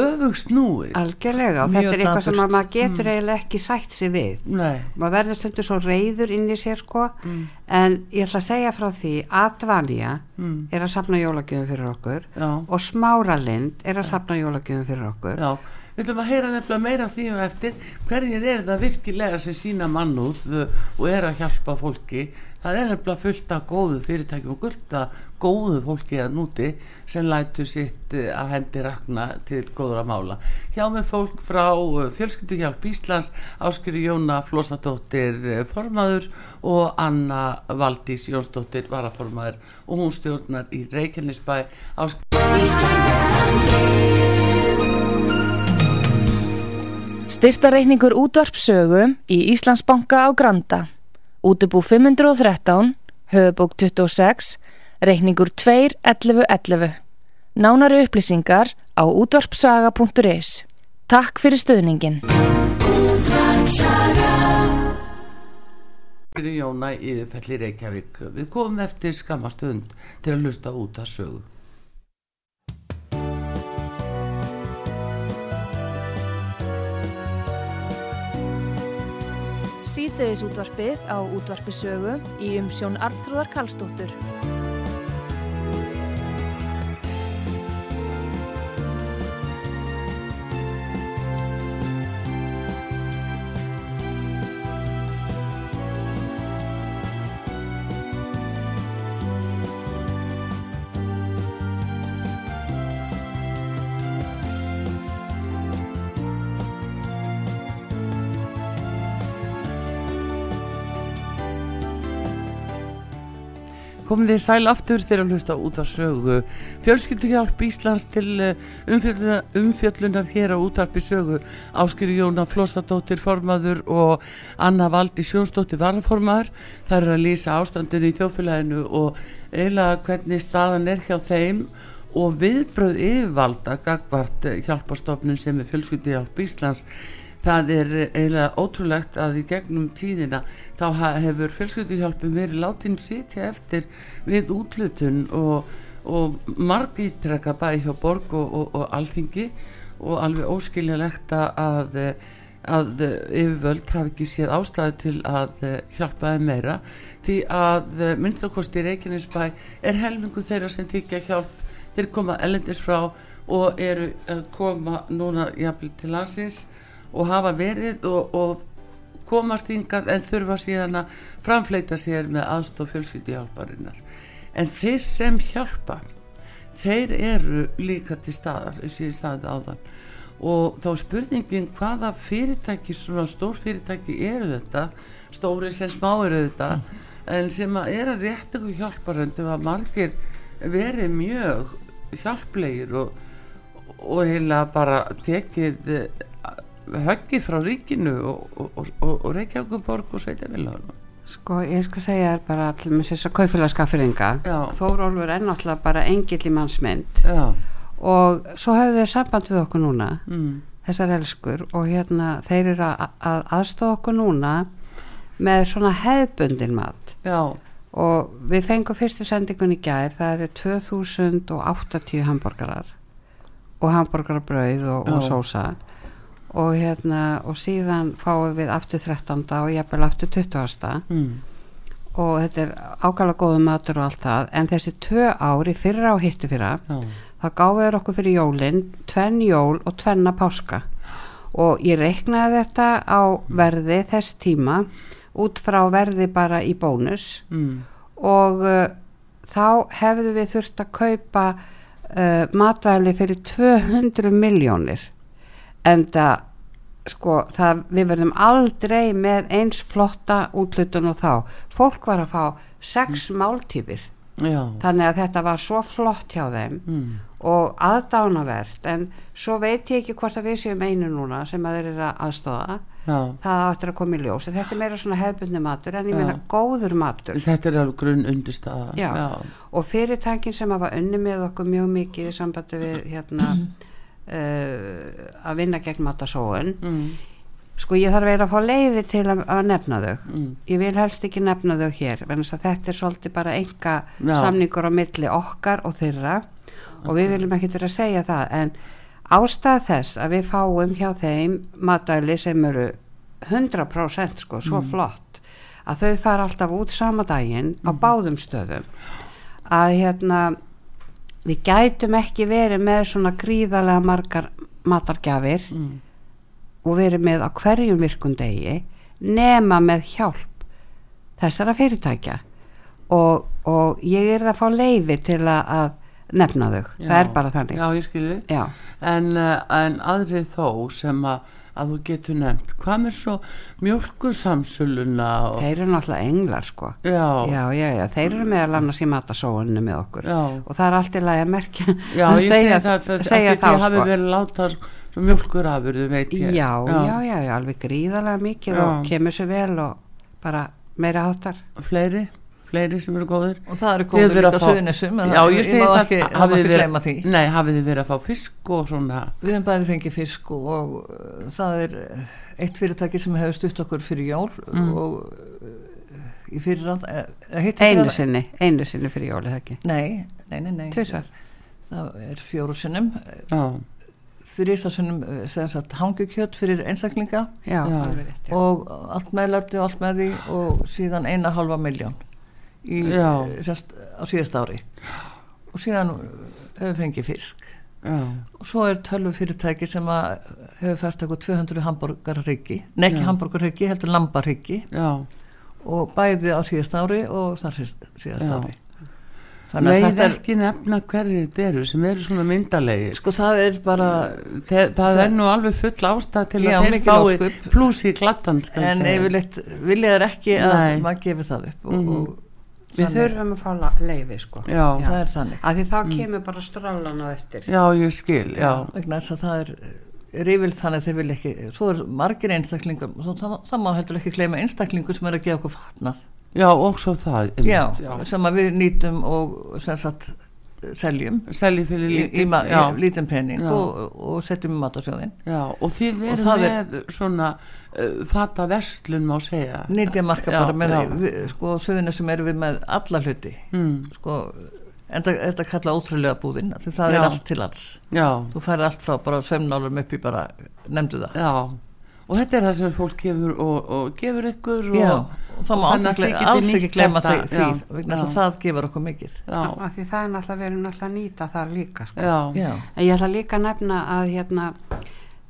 öfugst núi Algjörlega og þetta er eitthvað sem maður getur mm. eiginlega ekki sætt sér við Nei. maður verður stundur svo reyður inn í sér sko mm. en ég ætla að segja frá því að Dvanja mm. er að sapna jólagjöfum fyrir okkur Já. og Smáralind er að sapna jólagjöfum fyrir okkur Já við ætlum að heyra nefnilega meira því og eftir hverjir er það virkilega sem sína mannúð og er að hjálpa fólki það er nefnilega fullt af góðu fyrirtækjum og fullt af góðu fólki að núti sem lætu sitt eh, að hendi rakna til góður að mála. Hjá með fólk frá eh, fjölskylduhjálp Íslands Áskri Jóna Flósadóttir eh, formaður og Anna Valdís Jónsdóttir varaformaður. Og hún stjórnar í Reykjanesbæ. Áskri Styrtareikningur útvarpsögu í Íslandsbanka á Granda. Útubú 513, höfubók 26, reikningur 2.11.11. Nánari upplýsingar á útvarpsaga.is. Takk fyrir stöðningin. Við komum eftir skamastund til að lusta út að sögu. Síðdeðis útvarpið á útvarpisögu í umsjón Arnþróðar Kallstóttur. Komið þið sæl aftur þegar að hlusta út af sögu. Fjölskylduhjálp Íslands til eh, umfjöllunar, umfjöllunar hér á útarpi sögu. Áskýri Jóna Flóstadóttir formaður og Anna Valdi Sjónsdóttir varaformaður. Það eru að lýsa ástandinu í þjófélaginu og eiginlega hvernig staðan er hjá þeim og viðbröð yfirvalda gagvart hjálpastofnun sem er fjölskylduhjálp Íslands það er eiginlega ótrúlegt að í gegnum tíðina þá hefur fjölskylduhjálpum verið látin sitja eftir við útlutun og, og margítrekka bæði hjá borg og, og, og alþingi og alveg óskiljalegt að að yfirvöld hafi ekki séð ástæði til að hjálpa þeim meira. Því að myndlokosti Reykjanesbæ er helmingu þeirra sem þykja hjálp. Þeir koma ellendis frá og eru að koma núna jafnvel til landsins og hafa verið og, og komast yngar en þurfa síðan að framfleita sér með aðstof fjölskyldihjálparinnar en þeir sem hjálpa þeir eru líka til staðar eins og ég staði á þann og þá spurningin hvaða fyrirtæki svona stór fyrirtæki eru þetta stóri sem smá eru þetta mm. en sem að er að rétt ykkur hjálparöndum að margir verið mjög hjálplegir og, og heila bara tekið höggið frá ríkinu og, og, og, og Reykjavíkuborg og Sveitafélagunum Sko ég skal segja þér bara allir með þess að kaufélagskaffiringa Þórólfur er náttúrulega bara engill í mannsmynd. Já. og svo hafðu þeir samband við okkur núna mm. þessar elskur og hérna þeir eru að, að aðstofa okkur núna með svona hefbundin mat. Já. og við fengum fyrstu sendingun í gær það eru 2080 hambúrgarar og hambúrgarabrauð og, og sósa og hérna og síðan fáum við aftur 13. og jafnvel aftur 20. Mm. og þetta er ákala góðu matur og allt það en þessi tvö ári fyrra og hitti fyrra oh. þá gáði þér okkur fyrir jólinn tvenn jól og tvenna páska og ég reiknaði þetta á verði þess tíma út frá verði bara í bónus mm. og uh, þá hefðu við þurft að kaupa uh, matvæli fyrir 200 miljónir en það sko það við verðum aldrei með eins flotta útlutun og þá. Fólk var að fá sex mm. máltífir. Já. þannig að þetta var svo flott hjá þeim mm. og aðdánavert en svo veit ég ekki hvort að við séum einu núna sem að þeir eru að aðstóða Já. það áttur að koma í ljós. Þetta er meira svona hefbundi matur en ég meina góður matur. Þetta er alveg grunn undirstaða. Og fyrirtækin sem hafa unni með okkur mjög mikið í sambandi við hérna uh, að vinna gegn matasóun mm. sko ég þarf að fá leiði til að, að nefna þau mm. ég vil helst ekki nefna þau hér þetta er svolítið bara enga Já. samningur á milli okkar og þeirra okay. og við viljum ekki vera að segja það en ástæð þess að við fáum hjá þeim matæli sem eru 100% sko, svo mm. flott að þau fara alltaf út sama daginn á mm. báðum stöðum að hérna við gætum ekki verið með svona gríðarlega margar matargjafir mm. og verið með á hverjum virkundegi nema með hjálp þessara fyrirtækja. Og, og ég er það að fá leiði til að, að nefna þau, já, það er bara þannig. Já, en, eh, en aðrið þó sem að að þú getur nefnt. Hvað með svo mjölkusamsuluna og... þeir eru náttúrulega englar sko. Já. Já, já, þeir eru meðal annars í matasóuninu með okkur. Og það er allt í lagi að merkja já, ég segja það, það, segja það, það sko. verið látað mjölkur afur, þú veit ég. Já, já, já, alveg gríðarlega mikið og kemur sér vel og bara meira áttar fleiri fleiri sem eru góður og það eru góður líka á söðunisum já ég segi það hafið þið verið, að fá fisk og svona við hefum bæðið fengið fisk og, og það er eitt fyrirtæki sem hefur stutt okkur fyrir jól mm. og uh, í fyrirrand einu sinni, einu sinni fyrir jól eða ekki? Nei, nei, nei, nei. það er fjóru sinnum. Já. Þrýstarsunum hangukjött fyrir einstaklinga Já, og allt meðlætti og allt með því og síðan eina halva miljón í, sérst, á síðast ári. Og síðan hefur fengið fisk. Já. og svo er tölvu fyrirtæki sem hefur fært eitthvað 200 hambúrgarryggi nekki hambúrgarryggi, heldur lambarryggi og bæði á síðast ári og þar síðast Já. ári. Þannig að þetta er ekki nefna hverjir þetta eru sem eru svona myndalegi sko það er bara Þe, það, það er nú alveg full ástæð til já, að þeir fái pluss í klattan en yfirleitt vilja þeir ekki að Nei. maður gefi það upp og, mm. og við þurfum að fá leiði sko. Já. já, það er þannig. Að því þá mm. kemur bara strálan á eftir. Já, ég skil, já. Vegna þess að það er rífild þannig að þeir vil ekki svo er margir einstaklingar það, það má heldur ekki kleima einstaklingur sem er að gefa okkur fatnað. Já, og svo það já, já, sem að við nýtum og sem sagt seljum. Seljum fyrir lítinn lítin penning og, og setjum í matasjóðin og því við erum með er, svona uh, fata vestlun má segja. Nýtja marka bara með við, sko söðinu sem eru við með alla hluti. Mm. sko en það er að kalla ótrúlega búðinn því það já. er allt til alls. Já. þú færi allt frá bara sömnálum upp í bara nefndu það. Já og þetta er það sem fólk gefur og, og gefur ykkur og, já, og það má alls ekki glemma því vegna þess að það gefur okkur mikið. Af því það er náttúrulega verið náttúrulega að nýta það líka sko. en ég ætla líka að nefna að hérna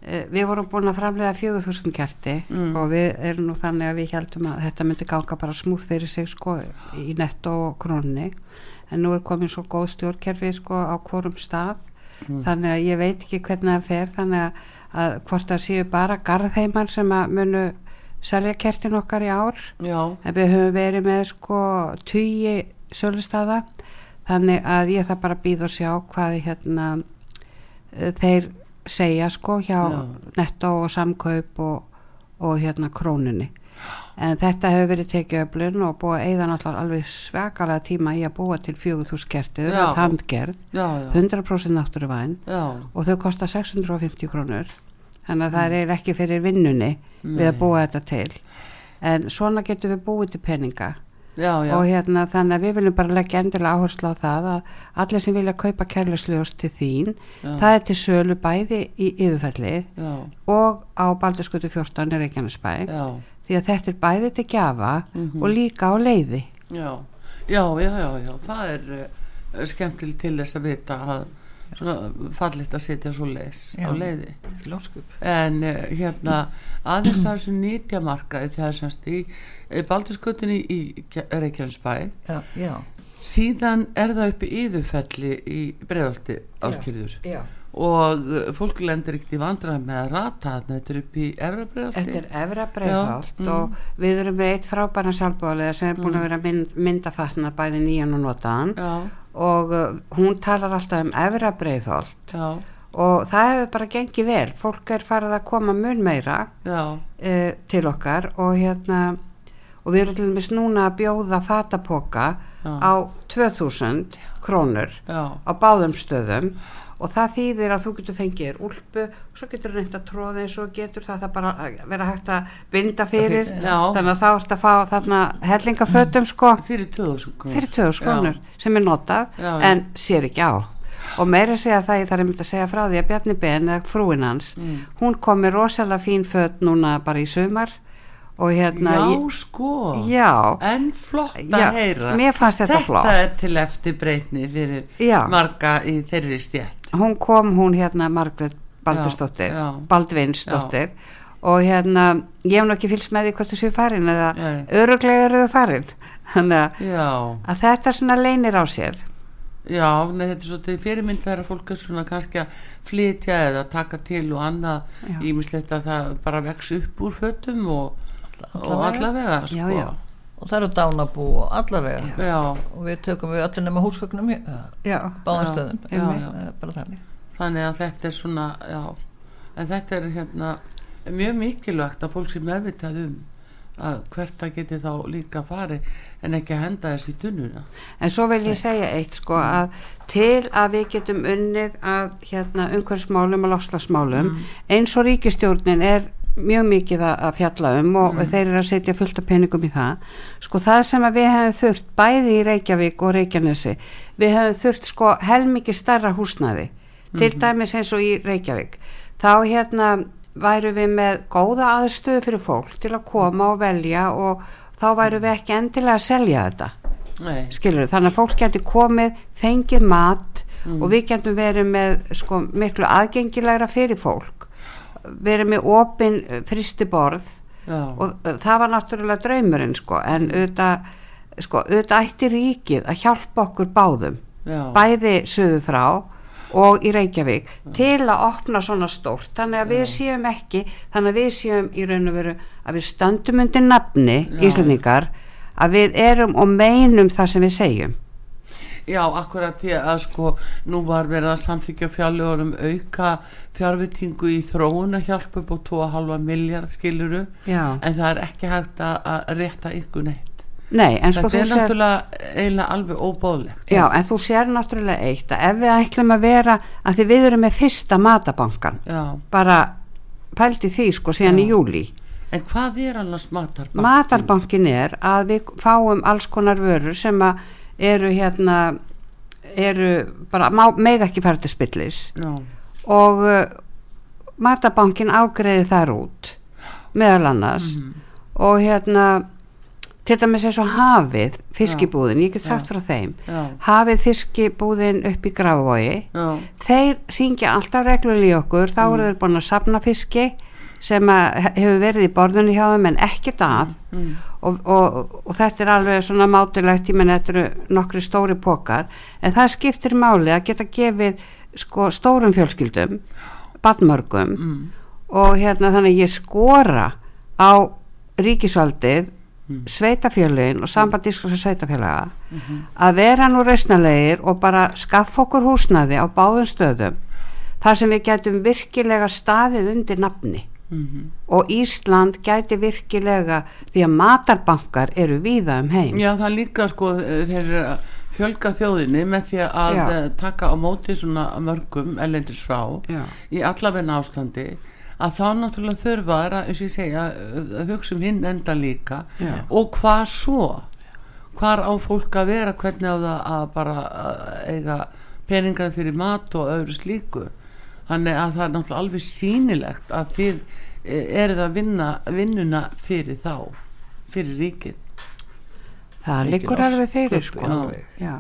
e, við vorum búin að framlega 4000 kerti mm. og við erum nú þannig að við heldum að þetta myndi ganga bara smúð fyrir sig sko í netto og krónni en nú er komin svo góð stjórnkerfi sko á hvorum stað. Mm. þannig að ég veit ekki hvernig það fer þannig að að hvort það séu bara garðheimar sem að munu selja kertin okkar í ár Já. en við höfum verið með sko tugi sölustada þannig að ég það bara býð og sjá hvað hérna eh, þeir segja sko hjá Já. netto og samkaup og, og hérna krónunni en þetta hefur verið tekið öflun og búið eða náttúrulega alveg svakalega tíma í að búa til 4000 kertið, er handgerð já, já. 100% náttúruvæn og þau kostar 650 krónur. Þannig að mm. það er ekki fyrir vinnunni Nei. við að búa þetta til. En svona getur við búið til peninga. Já, og hérna þannig að við viljum bara leggja endilega áherslu á það að allir sem vilja kaupa kærleisljós til þín það er til sölu bæði í yfirfelli og á Baldurskutu 14 er ekki hann að spæ því að þetta er bæði til gjafa mm -hmm. og líka á leiði. Já, já, já, já, já. það er uh, skemmtileg til þess að vita að fallit að setja svo leis já, á leiði Lóskup. en uh, hérna aðeins að þessu nýtjamarkaði þegar semst í, í Baldurskutinni í Reykjanesbæ. Síðan er það uppi íðufelli í bregðaldi áskilður já og fólk lendir ekkert í vandrað með að rata þetta er upp í Efrabreðaldi Þetta er Efrabreðalt mm. og við erum með eitt frábæra sjálfbóðlega sem er búin að mm. vera mynd, myndafatna bæði nýjan og notaðan. Og uh, hún talar alltaf um Efrabreðalt og það hefur bara gengið vel. Fólk er farið að koma mun meira uh, til okkar og hérna og við erum til dæmis núna að bjóða fatapoka á 2000 krónur Já. á báðum stöðum og það þýðir að þú getur fengið úlpu og svo getur þú nefnt að tróða eins og getur það, það bara vera hægt að binda fyrir. Já. þannig að þá ert að fá þarna hellingafötum sko. Fyrir 2000 krónur sem er notað Já, en sér ekki á. Og meira segja það, ég þarf einmitt að segja frá því að Bjarni Ben eða frúin hans mm. hún kom með rosalega fín föt núna bara í sömar og hérna já ég, sko. Já, en flott að já, heyra. mér fannst þetta, þetta flott. þetta er til eftir breytni fyrir já. marga í þeirri stjætt hún kom hún hérna Margret Baldursdóttir Baldvinsdóttir. Og hérna ég hef nokkið fylgst með því hvort þú séu farin eða öruglega eru þau farin. Þannig að þetta svona leinir á sér. Já, nei, þetta er svolítið fyrirmynd þegar fólk er svona kannski að flytja eða taka til og annað ímislegt að það bara vex upp úr fötum og og allavega sko. já, já. Og það eru dánabú og allavega. Og við tökum við öllu nema húsgögnum báðan stöðum. Þannig. þannig að þetta er svona en þetta er hérna mjög mikilvægt að fólk sem meðvitað um að hvert það geti þá líka farið en ekki að henda þess í tunnuna. En svo vil ég segja eitt sko að til að við getum unnið að hérna umhverfsmálum og lofslagsmálum mm. eins og ríkistjórnin er mjög mikið að fjalla um og mm. þeir eru að setja fullt af peningum í það sko það sem við hefum þurft bæði í Reykjavík og Reykjanesi við hefum þurft sko helmikið starra húsnaði mm. til mhm. dæmis eins og í Reykjavík þá hérna væru við með góða aðstöðu fyrir fólk til að koma og velja og þá væru við ekki endilega að selja þetta skilur þannig að fólk getur komið fengið mat mm. og við getum verið með sko miklu aðgengilegra fyrir fólk verið með opin eh, fristiborð og uh, það var náttúrulega draumurinn sko en auðvitað, sko, auðvitað ætti ríkið að hjálpa okkur báðum Já. bæði söðu frá og í Reykjavík Já. til að opna svona stórt þannig að við séum ekki þannig að við séum í raun og veru að við stöndum undir nafni íslendingar að við erum og meinum það sem við segjum Já, akkurat því að sko nú var verið að samþykja fjárlegunum auka fjárvitingu í þróun að hjálpa upp á 2,5 miljard skiluru Já. en það er ekki hægt að rétta ykkur neitt Nei, en sko Þetta er sér, náttúrulega eiginlega alveg óbóðlegt Já, en þú sér náttúrulega eitt að ef við ætlum að vera að því við erum með fyrsta matabankan Já. bara pældi því sko síðan í júli En hvað er annars matarbankin? Matarbankin er að við fáum alls konar vörur sem að eru hérna eru bara, má, meg ekki fara til spillis Já. og uh, matabankin ágreði þar út meðal annars Mhm. og hérna til dæmis eins og hafið fiskibúðin, ég get sagt Já. frá þeim Já. hafið fiskibúðin upp í Grafavogi Já. þeir ringja alltaf reglulega í okkur þá eru þeir búin að sapna fiski sem hefur verið í borðunni hjá þeim en ekkert af Mm. og, og, og þetta er alveg svona mátilegt ég menn þetta eru nokkri stóri pokar en það skiptir máli að geta gefið sko stórum fjölskyldum badmörgum Mm. og hérna þannig ég skora á ríkisvaldið Mm. sveitafjölin og sambandískra sveitafjölaga Mhm. að vera nú reysnalegir og bara skaffa okkur húsnaði á báðum stöðum þar sem við getum virkilega staðið undir nafni Mhm. og Ísland gæti virkilega því að matarbankar eru víða um heim Já, það líka sko þeir fjölga þjóðinni með því að Já. Já. taka á móti svona mörgum ellendis frá Já. í allavegna ástandi að þá náttúrulega þurfa að, eins og ég segja, að hugsa um hinn enda líka Já. og hvað svo hvar á fólk að vera hvernig á það að bara að eiga peningar fyrir mat og öðru slíku þannig að það er náttúrulega alveg sýnilegt að þið eh, eruð að vinna vinnuna fyrir þá fyrir ríkið. Það Mikil liggur alveg fyrir sko. alveg. Já.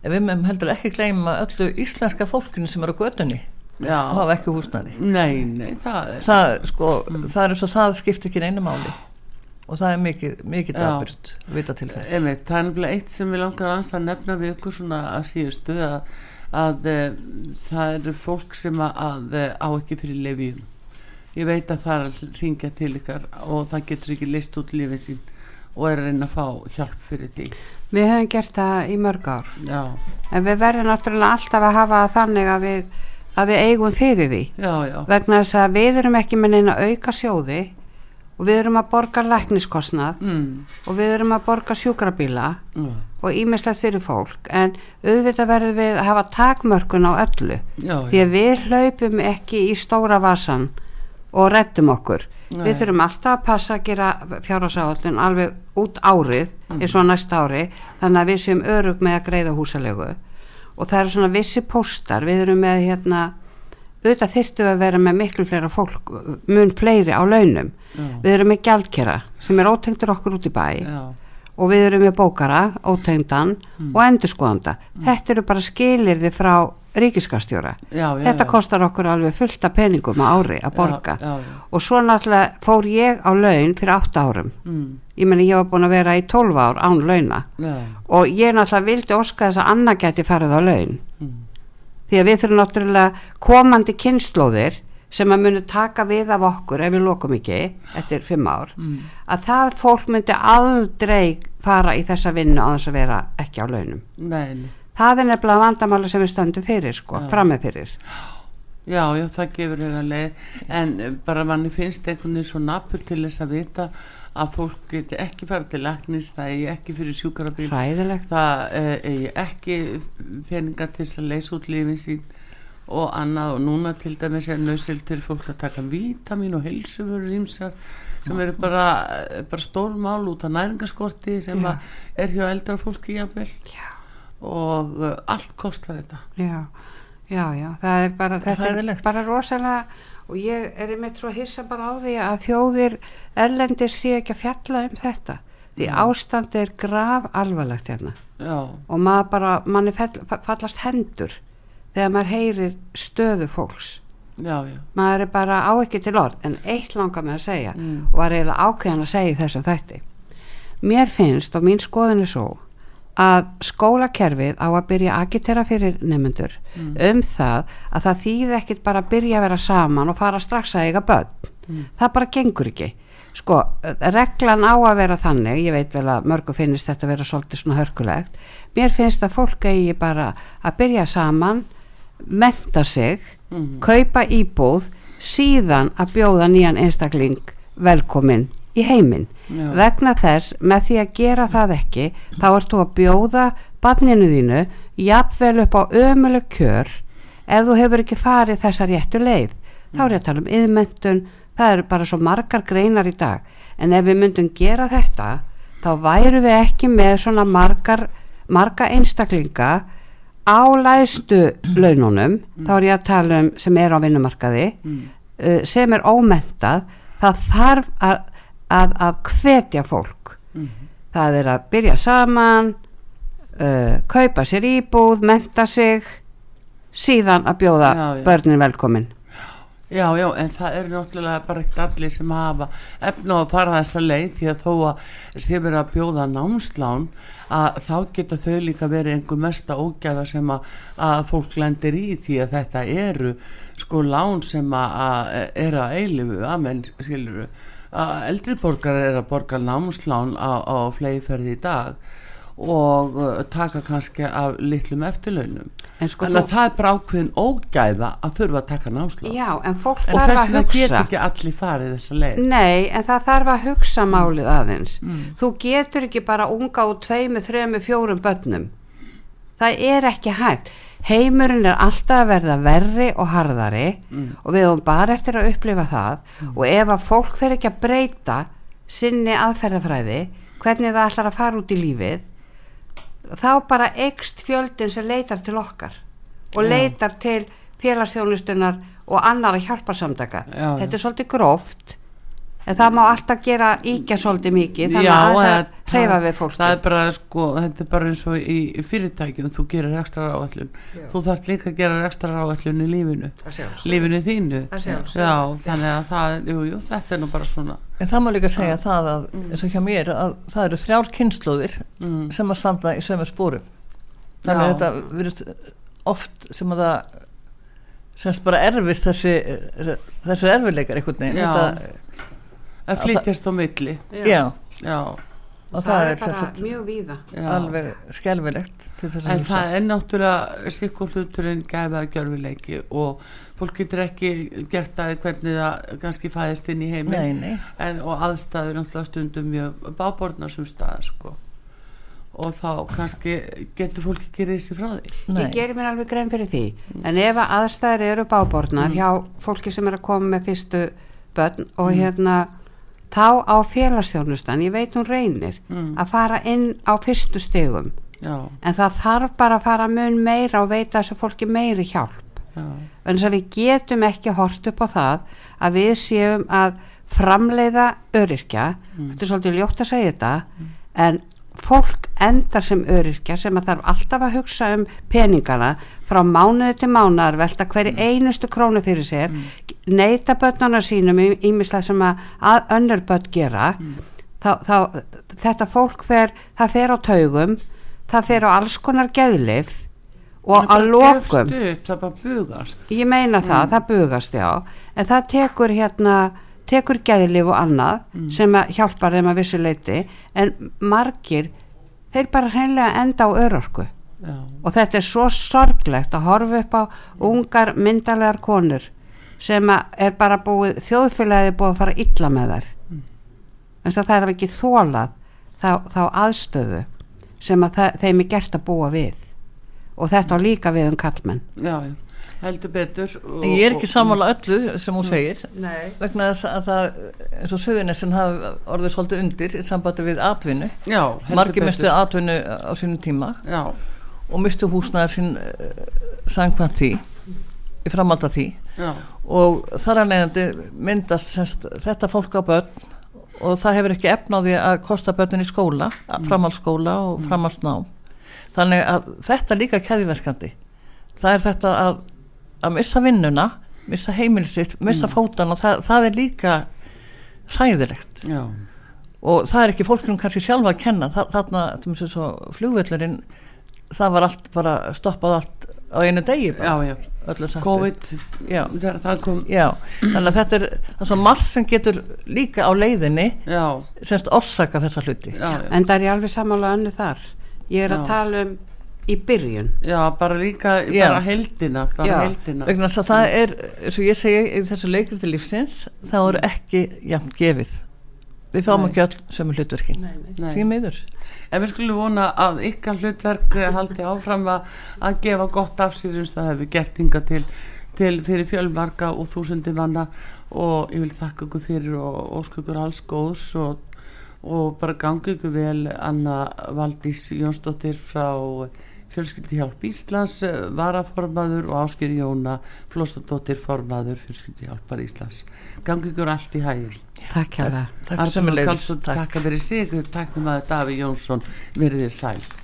En við meðum heldur ekki gleyma öllu íslenska fólkinu sem eru á götunni og hafa ekki húsnaði nei, nei, það er það, sko, það er eins og það skiptir ekki neinu máli. Og það er mikið, mikið daburt vita til þess. Einmitt, það er nefnilega eitt sem við langar aðeins að nefna við ykkur svona að síðustu að, að e, það eru fólk sem að, að e, á ekki fyrir lefjum ég veit að það er að ringja til ykkar og það getur ekki leist út lífið sín og er að reyna að fá hjálp fyrir því. Við höfum gert það í mörg ár. Já, en við verðum náttúrulega alltaf að hafa þannig að við, að við eigum fyrir því. Já, já. Vegna þess að við erum ekki með neina auka sjóði og við erum að borga lækniskostnað mm, og við erum að borga sjúkrabíla já, og ímislegt fyrir fólk en auðvitað verðum við að hafa takmörkun á öllu. Já, því að við hlaupum ekki í stóra vasan og rettum okkur. Nei. við þurfum alltaf að passa að gera fjárhásáallun alveg út árið Mm. eins og næsta ári þannig að við séum örug með að greiða húsalegu og það eru svona vissi póstar. Við erum með hérna auðvitað þyrftum við að vera með miklu fleira fólk mun fleiri á launum. Já, við erum með gjaldkera sem er ótengdur okkur út í bæ. Já, og við erum með bókara, ótengdan Mm. og endurskoðanda. Þetta eru bara skilirði frá ríkiskastjóra. já, já Þetta já. kostar okkur alveg fullt af peningum á ári að borga. Og svo náttúrulega fór ég á laun fyrir 8 árum. Mm, Ég meni ég var búin að vera í 12 ár án launa og ég náttúrulega vildi óska þess að Anna geti farið á laun. mm, Því að við þurfum náttúrulega komandi kynnslóðir sem að munu taka við af okkur ef við lokum ekki eftir 5 ár mm, að það fólk myndi aldrei fara í þessa vinnu á þess að vera ekki á launum. nei, nei Það er nefnilega vandamáli sem við stöndum fyrir, sko, Já. frammeð fyrir. Já, já, það gefur hérna leið en eh, bara manni finnst veginn svo napur til þess að vita að fólk geti ekki fara til læknis það eigi ekki fyrir sjúkarabíl það eh, eigi ekki peninga til þess að leysa út lífin sín og annað. Og núna til dæmis er nöðsild til fólk að taka vítamin og heilsufurur ímsar sem eru bara, bara stórmál út af næringaskorti sem er hjá eldra fólki jafnvel. Já. og uh, allt kostar þetta. Já, já, já, það er bara, þetta er Hræðilegt. bara rosalega og ég er einmitt svo hissa bara á því að þjóðir erlendir sé ekki að fjalla um þetta. Því ástand er graf alvarlegt hérna. Já, og maður bara, manni fall, fallast hendur þegar maður heyrir stöðu fólks. já, já Maður er bara á ekki til orð, en eitt langar með að segja Mm. og var eiginlega ákveðan að segja í þessum þætti. Mér finnst og mín skoðin er svo að skólakerfið á að byrja að agitera fyrir nefnendur Mm. um það að það þýði ekkit bara að byrja að vera saman og fara strax að eiga börn. Mm. Það bara gengur ekki. sko, reglan á að vera þannig ég veit vel að mörgu finnist þetta að vera svolítið svona hörkulegt mér finnst að fólk eigi bara að byrja saman menta sig mm. kaupa íbúð síðan að bjóða nýjan einstakling velkomin í heiminn. Vegna þess með því að gera það ekki þá ertu að bjóða barninu þínu jafnvel upp á ömuleg kjör. Ef þú hefur ekki farið þessa réttu leið þá er ég að tala um yðmyndun það eru bara svo margar greinar í dag. En ef við myndum gera þetta þá væru við ekki með svona margar marga einstaklinga á læstu laununum mm. þá er ég að tala um sem er á vinnumarkaði mm. uh, sem er ómentað það þarf að, að, að hvetja fólk mm. það er að byrja saman uh, kaupa sér íbúð menta sig síðan að bjóða já, já. börnin velkomin Já, já, en það er náttúrulega bara ekkert allir sem hafa efna að fara þessa leið því að þó að sem er að bjóða námslán að þá geta þau líka verið einhver mesta ógæða sem að, að fólk lendir í því að þetta eru sko lán sem að, að er að eilifu, amen, skiluru að eldriborgar er að borga námslán á, á fleiðferði í dag og uh, taka kannski af litlum eftirlaunum. Sko þannig að það er bara ákveðin ógæða að þurfa að taka námslán. Já, en en þess að get ekki allir farið þessa leið. Nei, en það þarf að hugsa málið aðeins. Mm. þú getur ekki bara unga á tveimu, þremu, fjórum börnum. Það er ekki hægt. Heimurinn er alltaf að verða verri og harðari mm. og við höfum bara eftir að upplifa það. Mm. og ef að fólk fer ekki að breyta sinni aðferðafræði hvernig það ætlar að fara út í lífið þá bara ekst fjöldin sem leitar til okkar og leitar til félagsþjónustunar og annara hjálparsamdaka þetta er svolítið gróft en það má alltaf gera íkja svolítið mikið þannig að það hreyfa við fólk það er bara sko, þetta er bara eins og í fyrirtækjum, þú gerir ekstra ráallun þú þarf líka að gera ekstra ráallun í lífinu, lífinu þínu. Já, þannig að það jú, jú, þetta er nú bara svona. En það má líka segja ja. það að, eins og hjá mér að það eru þrjár kynnslóðir mm. sem að standa í sömu spórum. Þannig að þetta verður oft sem að það semst bara erfist þessi þessi erfileikar einhvern veginn. Þetta að flytjast á milli já, já. og það, það er, er sagt, mjög víða alveg skelvilegt en það er náttúrulega sikkur hluturinn gæfaða gjörfileiki og fólk getur ekki gert að hvernig það kannski fæðist inn í heiminn og aðstæður náttúrulega stundum mjög báborðnar sem staðar sko og þá kannski getur fólk ekki reysi frá því Nei. ég gerir mér alveg grein fyrir því mm. en ef aðstæður eru báborðnar mm. hjá fólki sem er að koma með fyrstu börn og mm. hérna þá á félagsþjónustan, ég veit hún reynir mm. að fara inn á fyrstu stegum Já. en það þarf bara að fara mun meira og veita þessu fólki meiri hjálp en þess að við getum ekki hort upp á það að við séum að framleiða öryrkja mm. þetta er svolítið ljótt að segja þetta mm. en fólk endar sem öryrkja sem að þarf alltaf að hugsa um peningana frá mánuði til mánuðar velta hverju mm. einustu krónu fyrir sér mm. neyta börnana sínum ímislega sem að, að önnur börn gera mm. þá, þá þetta fólk fer, það fer á taugum það fer á alls konar geðlif og að lokum það bara bugast ég meina það, mm. það bugast já en það tekur hérna tekur geðlif og annað mm. sem hjálpar þeim að vissu leiti en margir þeir bara hreinlega enda á örorku Já. og þetta er svo sorglegt að horfa upp á ungar myndalegar konur sem er bara búið þjóðfélagið búið að fara illa með þær mm. en það er ekki þólað þá, þá aðstöðu sem að það, þeim er gert að búa við og þetta á líka við um kallmenn Já, já heldur betur og, ég er ekki sammála öllu sem hún segir nei. vegna þess að það eins og söðunessin hafi orðið svolítið undir í sambandi við atvinnu margir mistu atvinnu á sínum tíma Já. og mistu húsnaðar sín uh, sangkvæmt því í framald að því Já. og þar að nefndi myndast semst, þetta fólk á börn og það hefur ekki efnaði að kosta börnun í skóla mm. framhaldsskóla og mm. framhaldsná þannig að þetta er líka keðiverkandi það er þetta að að missa vinnuna missa heimilisitt, missa mm. fótana það, það er líka hræðilegt Já. og það er ekki fólkunum kannski sjálfa að kenna Þa, þarna, flugvöldurinn það var allt bara stoppað allt á einu degi já, já. sagt COVID, já. það kom já, þannig að þetta er það er svo margt sem getur líka á leiðinni já, semst orsaka þessa hluti já, já. en það er ég alveg sammála önnu þar ég er Já. að tala um í byrjun já, bara líka Já. bara heldina, bara Já. heldina vegna þess að það er, eins og ég segi í þessu leikur til lífsins, það eru ekki jafn gefið við fáum Nei. ekki öll sömu hlutverkin Nei. því miður En við skulum vona að ykkar hlutverk haldi áfram að, að gefa gott af sér eins og það hefur gert hinga til, til fyrir fjölmarka og þúsundi manna og ég vil þakka ykkur fyrir og ósku ykkur alls góðs og, og bara gangi ykkur vel Anna Valdís Jónsdóttir frá Fjölskyldihjálp Íslands eh, varaformaður og Áskir Jóna Flóstadóttir formaður Fjölskyldihjálpar Íslands. Gangi ykkur allt í hægil takk hjá það takk. Fyrir sig. Takk fyrir Daví Jónsson verið þið sæl